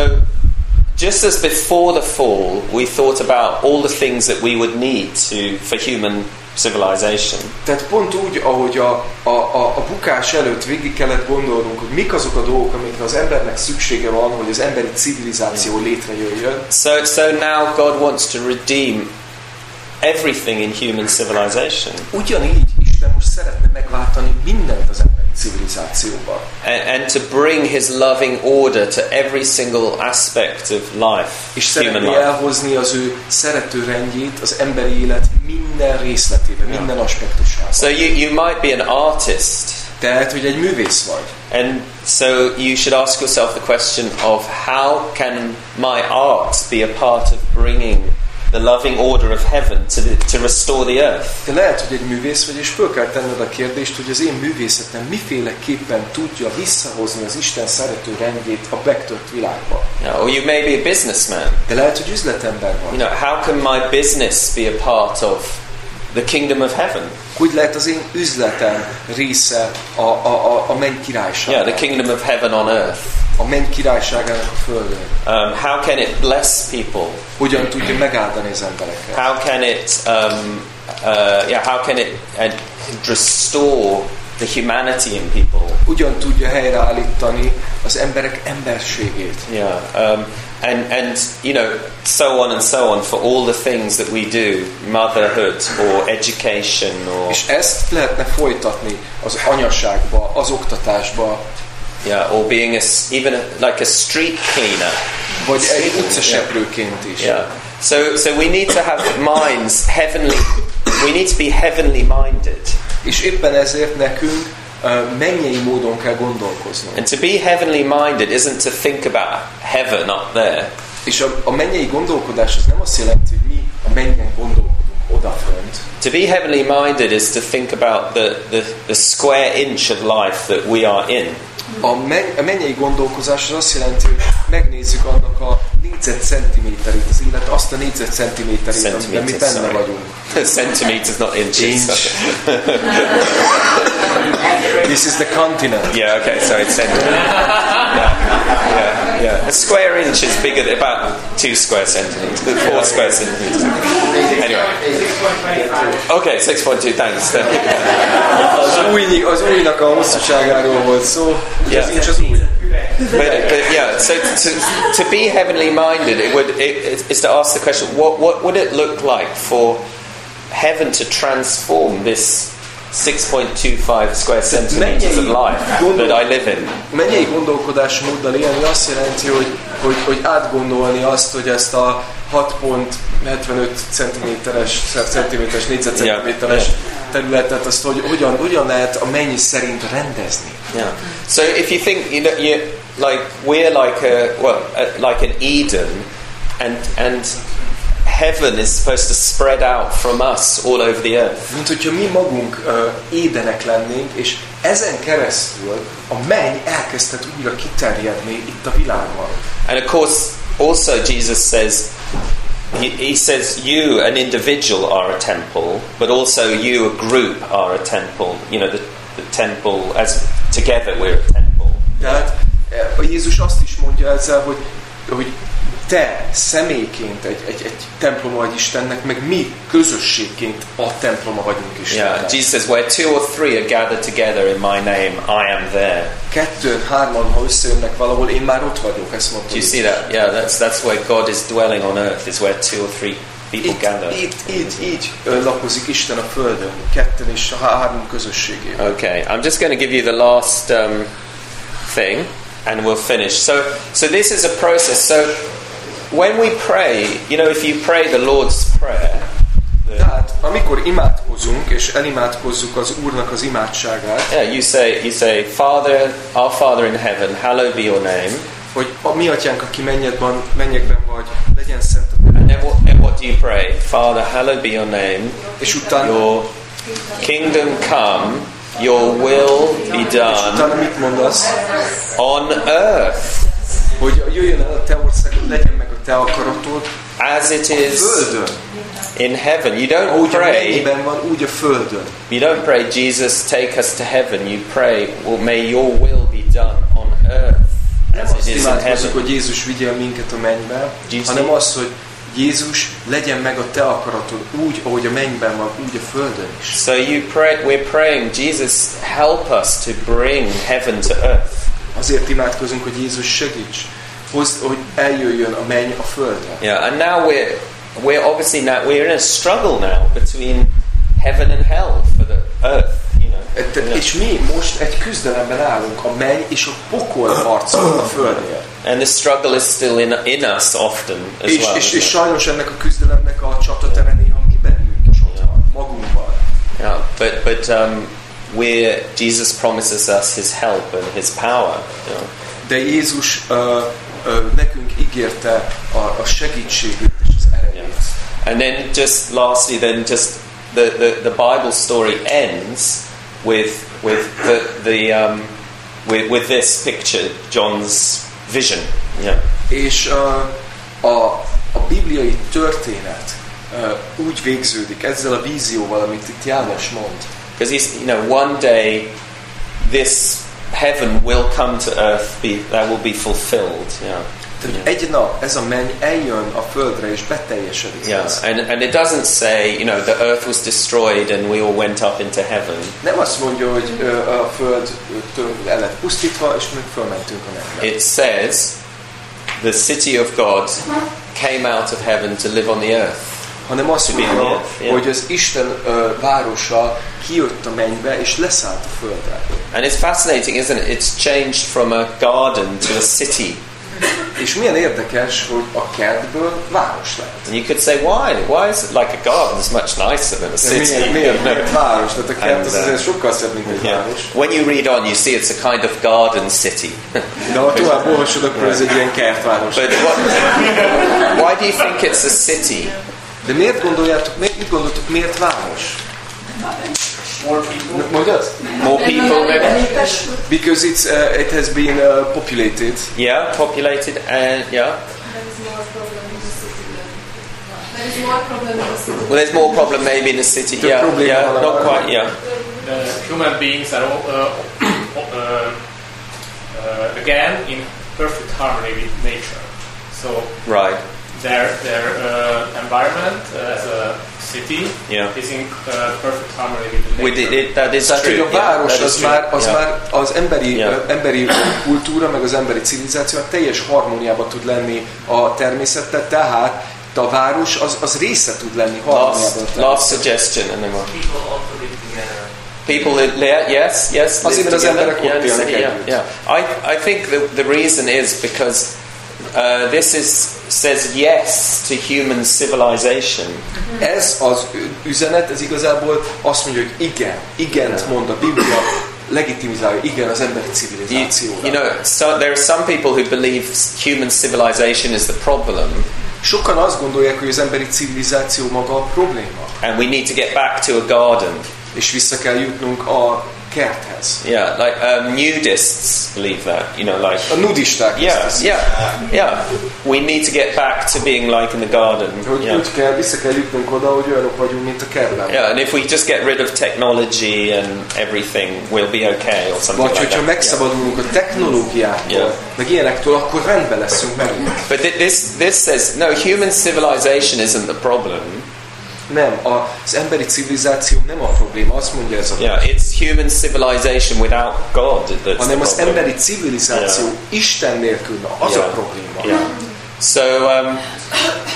just as before the fall, we thought about all the things that we would need to, for human civilization. Tehát pont úgy, ahogy a, a, a, a bukás előtt végig kellett gondolnunk, hogy mik azok a dolgok, amikre az embernek szüksége van, hogy az emberi civilizáció létrejöjjön. So, so now God wants to redeem everything in human civilization. Ugyanígy Isten most szeretne megváltani mindent az emberi And, and to bring his loving order to every single aspect of life, És szeretné elhozni az ő szerető rendjét az emberi élet minden részletében, minden aspektusában. So you, you might be an artist, Tehát, hogy egy művész vagy. and so you should ask yourself the question of how can my art be a part of bringing the loving order of heaven to, the, to restore the earth? De lehet, hogy egy művész vagy, és föl kell tenned a kérdést, hogy az én művészetem miféleképpen tudja visszahozni az Isten szerető rendjét a megtört világba. Know, or you may be a businessman. De lehet, hogy üzletember vagy. You know, how can my business be a part of the kingdom of heaven? Hogy lehet az én üzletem része a, a, a, a menny királyságának? Yeah, the kingdom of heaven on earth. A menny királyságának a földön. Um, how can it bless people? Hogyan tudja megáldani az embereket? How can it, um, uh, yeah, how can it uh, restore the humanity in people? Hogyan tudja helyreállítani az emberek emberségét? Yeah, um, and and you know so on and so on for all the things that we do, motherhood or education or És ezt lehetne folytatni az anyaságba, az oktatásba, yeah, or being a even a, like a street cleaner. vagy egy utcaseprőként is. Yeah. So so we need to have minds heavenly. We need to be heavenly minded. És éppen ezért nekünk mennyei módon kell gondolkoznunk. And to be heavenly minded isn't to think about heaven up there. És a, a mennyei gondolkodás az nem azt jelenti, hogy mi a mennyben gondolkodunk odafönt. To be heavenly minded is to think about the, the, the square inch of life that we are in. A, men, a mennyei gondolkozás az azt jelenti, hogy megnézzük annak a négyzetcentiméterét, az élet azt a négyzetcentiméterét, amiben mi Centimeters, benne sorry. vagyunk. Centimeters, not inches. Inch. This is the continent. Yeah, okay, sorry, it's centimeter. Yeah, yeah, yeah. A square inch is bigger than about two square centimeters, four square centimeters. Anyway. Okay, 6.2, thanks. Az, új, az újnak a hosszúságáról volt szó, Yeah. az nincs az új. But, but yeah, so to, to be heavenly minded, it would it, is to ask the question: what what would it look like for heaven to transform this 6.25 square centimeters of life that I live in? Mennyei gondolkodásmóddal élni azt jelenti, hogy, hogy, hogy átgondolni azt, hogy ezt a 6.75 centiméteres, centiméteres, négyzetcentiméteres területet, azt hogy hogyan, hogyan lehet a mennyi szerint rendezni. Yeah. So if you think you know you like we're like a well a, like an Eden, and and heaven is supposed to spread out from us all over the earth. Mint hogyha mi magunk uh, édenek lennénk, és ezen keresztül a menny elkezdett újra kiterjedni itt a világban. And of course, also Jesus says, he, he says, you, an individual, are a temple, but also you, a group, are a temple. You know, the, the temple, as together we're a temple. Tehát a Jézus azt is mondja ezzel, hogy, hogy te személyként egy, egy, egy temploma vagy Istennek, meg mi közösségként a temploma vagyunk Istennek. Yeah, Jesus says, where two or three are gathered together in my name, I am there. Kettőn, hárman, ha összejönnek valahol, én már ott vagyok, ezt mondta Do you see that? Yeah, that's, that's where God is dwelling on earth, is where two or three people Itt, gather. itt, így, így lakozik Isten a Földön, ketten és a há- három közösségében. Okay, I'm just going to give you the last um, thing, and we'll finish. So, so this is a process. So, when we pray, you know, if you pray the Lord's prayer, Tehát, amikor imádkozunk, és elimádkozzuk az Úrnak az imádságát, yeah, you say, you say, Father, our Father in heaven, hallowed be your name. hogy a mi atyánk, aki mennyekben, mennyekben vagy, legyen szent a And then what, and what do you pray? Father, hallowed be your name. És utána, Your kingdom come, your will be done utána mit mondasz? on earth Hogy jöjjön el a te országod, legyen meg a te akaratod, as it is Földön. in heaven. You don't Ahogy pray mennyiben van, úgy a Földön. You don't pray, Jesus, take us to heaven. You pray, well, may your will be done on earth Nem as azt heaven. hogy Jézus vigyel minket a mennybe, Jesus. hanem az, hogy Jézus legyen meg a te akaratod úgy, ahogy a mennyben van, úgy a Földön is. So you pray, we're praying, Jesus, help us to bring heaven to earth. Azért imádkozunk, hogy Jézus segíts, hozd, hogy eljöjjön a menny a Földre. Yeah, and now we're we're obviously now we're in a struggle now between heaven and hell for the earth. És mi most egy küzdelemben állunk, a menny és a pokol harcol a Földért. And the struggle is still in in us often as És, well. és, és sajnos ennek a küzdelemnek a csatatere néha mi bennünk is ott van, magunkban. Yeah, but but um, we're Jesus promises us His help and His power. You know. De Jézus uh, uh, nekünk ígérte a, a segítségét és az erejét. And then just lastly, then just the, the, the Bible story ends with with the, the um, with, with this picture, John's vision. Yeah. És uh, a, a bibliai történet uh, úgy végződik ezzel a vízióval, amit itt János mond. Because you know one day this heaven will come to earth, be that will be fulfilled. Yeah. Tehát egy nap ez a menny eljön a földre és beteljesedik. Yeah, and, and it doesn't say, you know, the earth was destroyed and we all went up into heaven. Nem azt mondja, hogy a föld el lett pusztítva, és mi fölmentünk a mennybe. It says the city of God came out of heaven to live on the earth. hanem azt mondja, yeah. hogy az Isten ö, városa kijött a mennybe és leszállt a földre. And it's fascinating, isn't it? It's changed from a garden to a city. És milyen érdekes, hogy a kertből város lett. And you could say, why? Why is it like a garden? It's much nicer than a city. Miért, miért, miért város? Tehát a kert az uh, azért sokkal szebb, mint egy Yeah. város. When you read on, you see it's a kind of garden city. De ha tovább olvasod, akkor ez egy ilyen kertváros. But what, why do you think it's a city? De miért gondoljátok, miért, mit gondoltok, miért város? More people. Mondjad? More people, maybe? Because it's, uh, it has been uh, populated. Yeah, populated and yeah. There is more problem in the city. Well, there's more problem maybe in the city. The Yeah, problem yeah, not around. quite. Yeah, The human beings are all, uh, uh, uh, again in perfect harmony with nature. So right. Their their uh, environment uh, as a city Yeah. is in uh, perfect harmony with the With it, it, that is Tehát, true. hogy a Yeah, város that is az true. már, az Yeah. már az emberi, Yeah. ö, emberi kultúra, meg az emberi civilizáció teljes harmóniában tud lenni a természettel, tehát a város az, az része tud lenni harmóniában. Last, a last suggestion, and then we'll. People also live together. People live, yes, yes, Azért, live mert az together. yeah, yeah, yeah. I, I think the, the reason is because uh, this is says yes to human civilization. Ez az üzenet, ez igazából azt mondja, hogy igen, igent mond a Biblia, legitimizálja, igen az emberi You, civilizációra. you know, so there are some people who believe human civilization is the problem, Sokan azt gondolják, hogy az emberi civilizáció maga a probléma, and we need to get back to a garden. és vissza kell jutnunk a kerthez. Yeah, like um, nudists believe that. You know, like A nudisták yeah, yeah, yeah. We need to get back to being like in the garden. Hogy Yeah. úgy kell, vissza kell jutnunk oda, hogy olyanok vagyunk, mint a kertben. Yeah, and if we just get rid of technology and everything, we'll be okay, or something Vagy like hogyha that. Yeah. a technológiától, Yeah. meg ilyenektől, akkor rendben leszünk megint. But this this says no. Human civilization isn't the problem. Nem, az emberi civilizáció nem a probléma, azt mondja ez a Yeah, it's human civilization without God that's hanem az emberi civilizáció Yeah. Isten nélkül, na, az Yeah. a probléma. Yeah. So, um,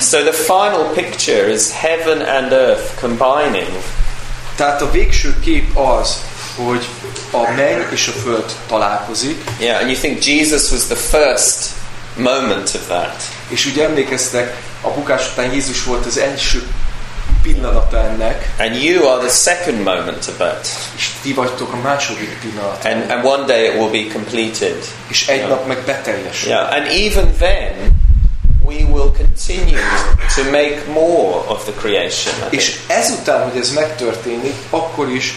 so the final picture is heaven and earth combining. Tehát a végső kép az, hogy a menny és a föld találkozik, Yeah, and you think Jesus was the first moment of that. és ugye emlékeztek, a bukás után Jézus volt az első pillanata ennek, And you are the second moment of that. és ti vagytok a második pillanat. And, and one day it will be completed. És egy Yeah. nap meg beteljesül. Yeah, and even then, we will continue to make more of the creation. És ezután, hogy ez megtörténik, akkor is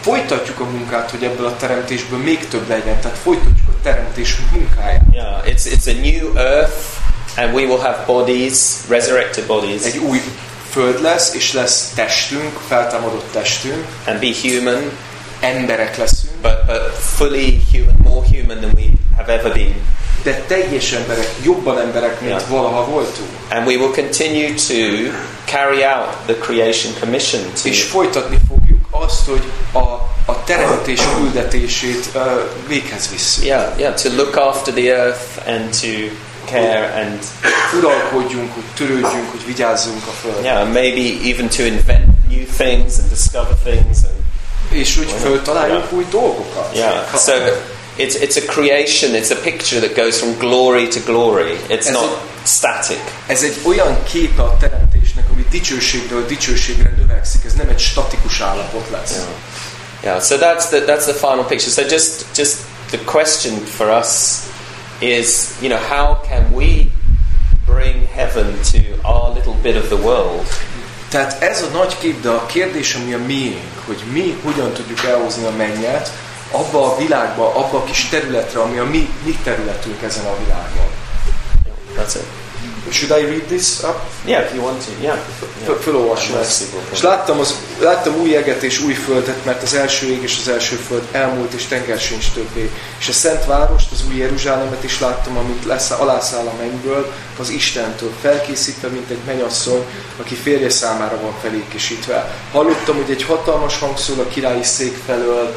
folytatjuk a munkát, hogy ebből a teremtésből még több legyen. Tehát folytatjuk a teremtés munkáját. Yeah, it's, it's a new earth, and we will have bodies, resurrected bodies, Egy új föld lesz, és lesz testünk, feltámadott testünk, and be human, emberek leszünk, but, but fully human, more human than we have ever been. de teljes emberek, jobban emberek, mint Yeah. valaha voltunk. And we will continue to carry out the creation commission to És folytatni fogjuk azt, hogy a, a teremtés küldetését uh, véghez visszük. yeah, yeah, to look after the earth and to care and Uralkodjunk, hogy törődjünk, hogy vigyázzunk a földre. yeah, maybe even to invent new things and discover things and És úgy föltaláljuk új dolgokat. yeah. So it's it's a creation. It's a picture that goes from glory to glory. It's Ez not egy- static. Ez egy olyan képe a teremtésnek, ami dicsőségről dicsőségre növekszik. Ez nem egy statikus állapot lesz. Yeah. Yeah. So that's the that's the final picture. So just just the question for us is, you know, how can we bring heaven to our little bit of the world? Tehát ez a nagy kép, de a kérdés, ami a miénk, hogy mi hogyan tudjuk elhozni a mennyet abba a világba, abba a kis területre, ami a mi, mi területünk ezen a világon. That's it. Should I read this up? Yeah, if you want to. Yeah. Föl- Fölolvasom ezt. És láttam, az, láttam új eget és új földet, mert az első ég és az első föld elmúlt, és tenger sincs többé. És a Szent Várost, az új Jeruzsálemet is láttam, amit lesz, alászáll a mennyből, az Istentől, felkészítve, mint egy mennyasszony, aki férje számára van felékesítve. Hallottam, hogy egy hatalmas hang szól a királyi szék felől,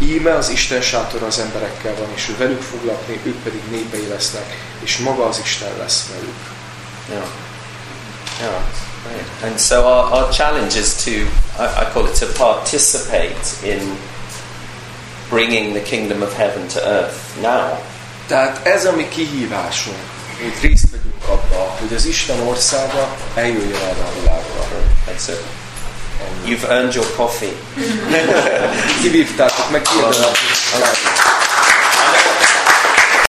Íme az Isten sátora az emberekkel van, és ő velük fog lakni, ők pedig népei lesznek, és maga az Isten lesz velük. Yeah. Yeah. Right. And so our, our challenge is to, I, I call it to participate in bringing the kingdom of heaven to earth now. Tehát ez a mi kihívásunk, hogy részt vegyünk abba, hogy az Isten országa eljöjjön erre a világra. That's it. You've earned your coffee. Kivívtátok meg, kiérdemelték.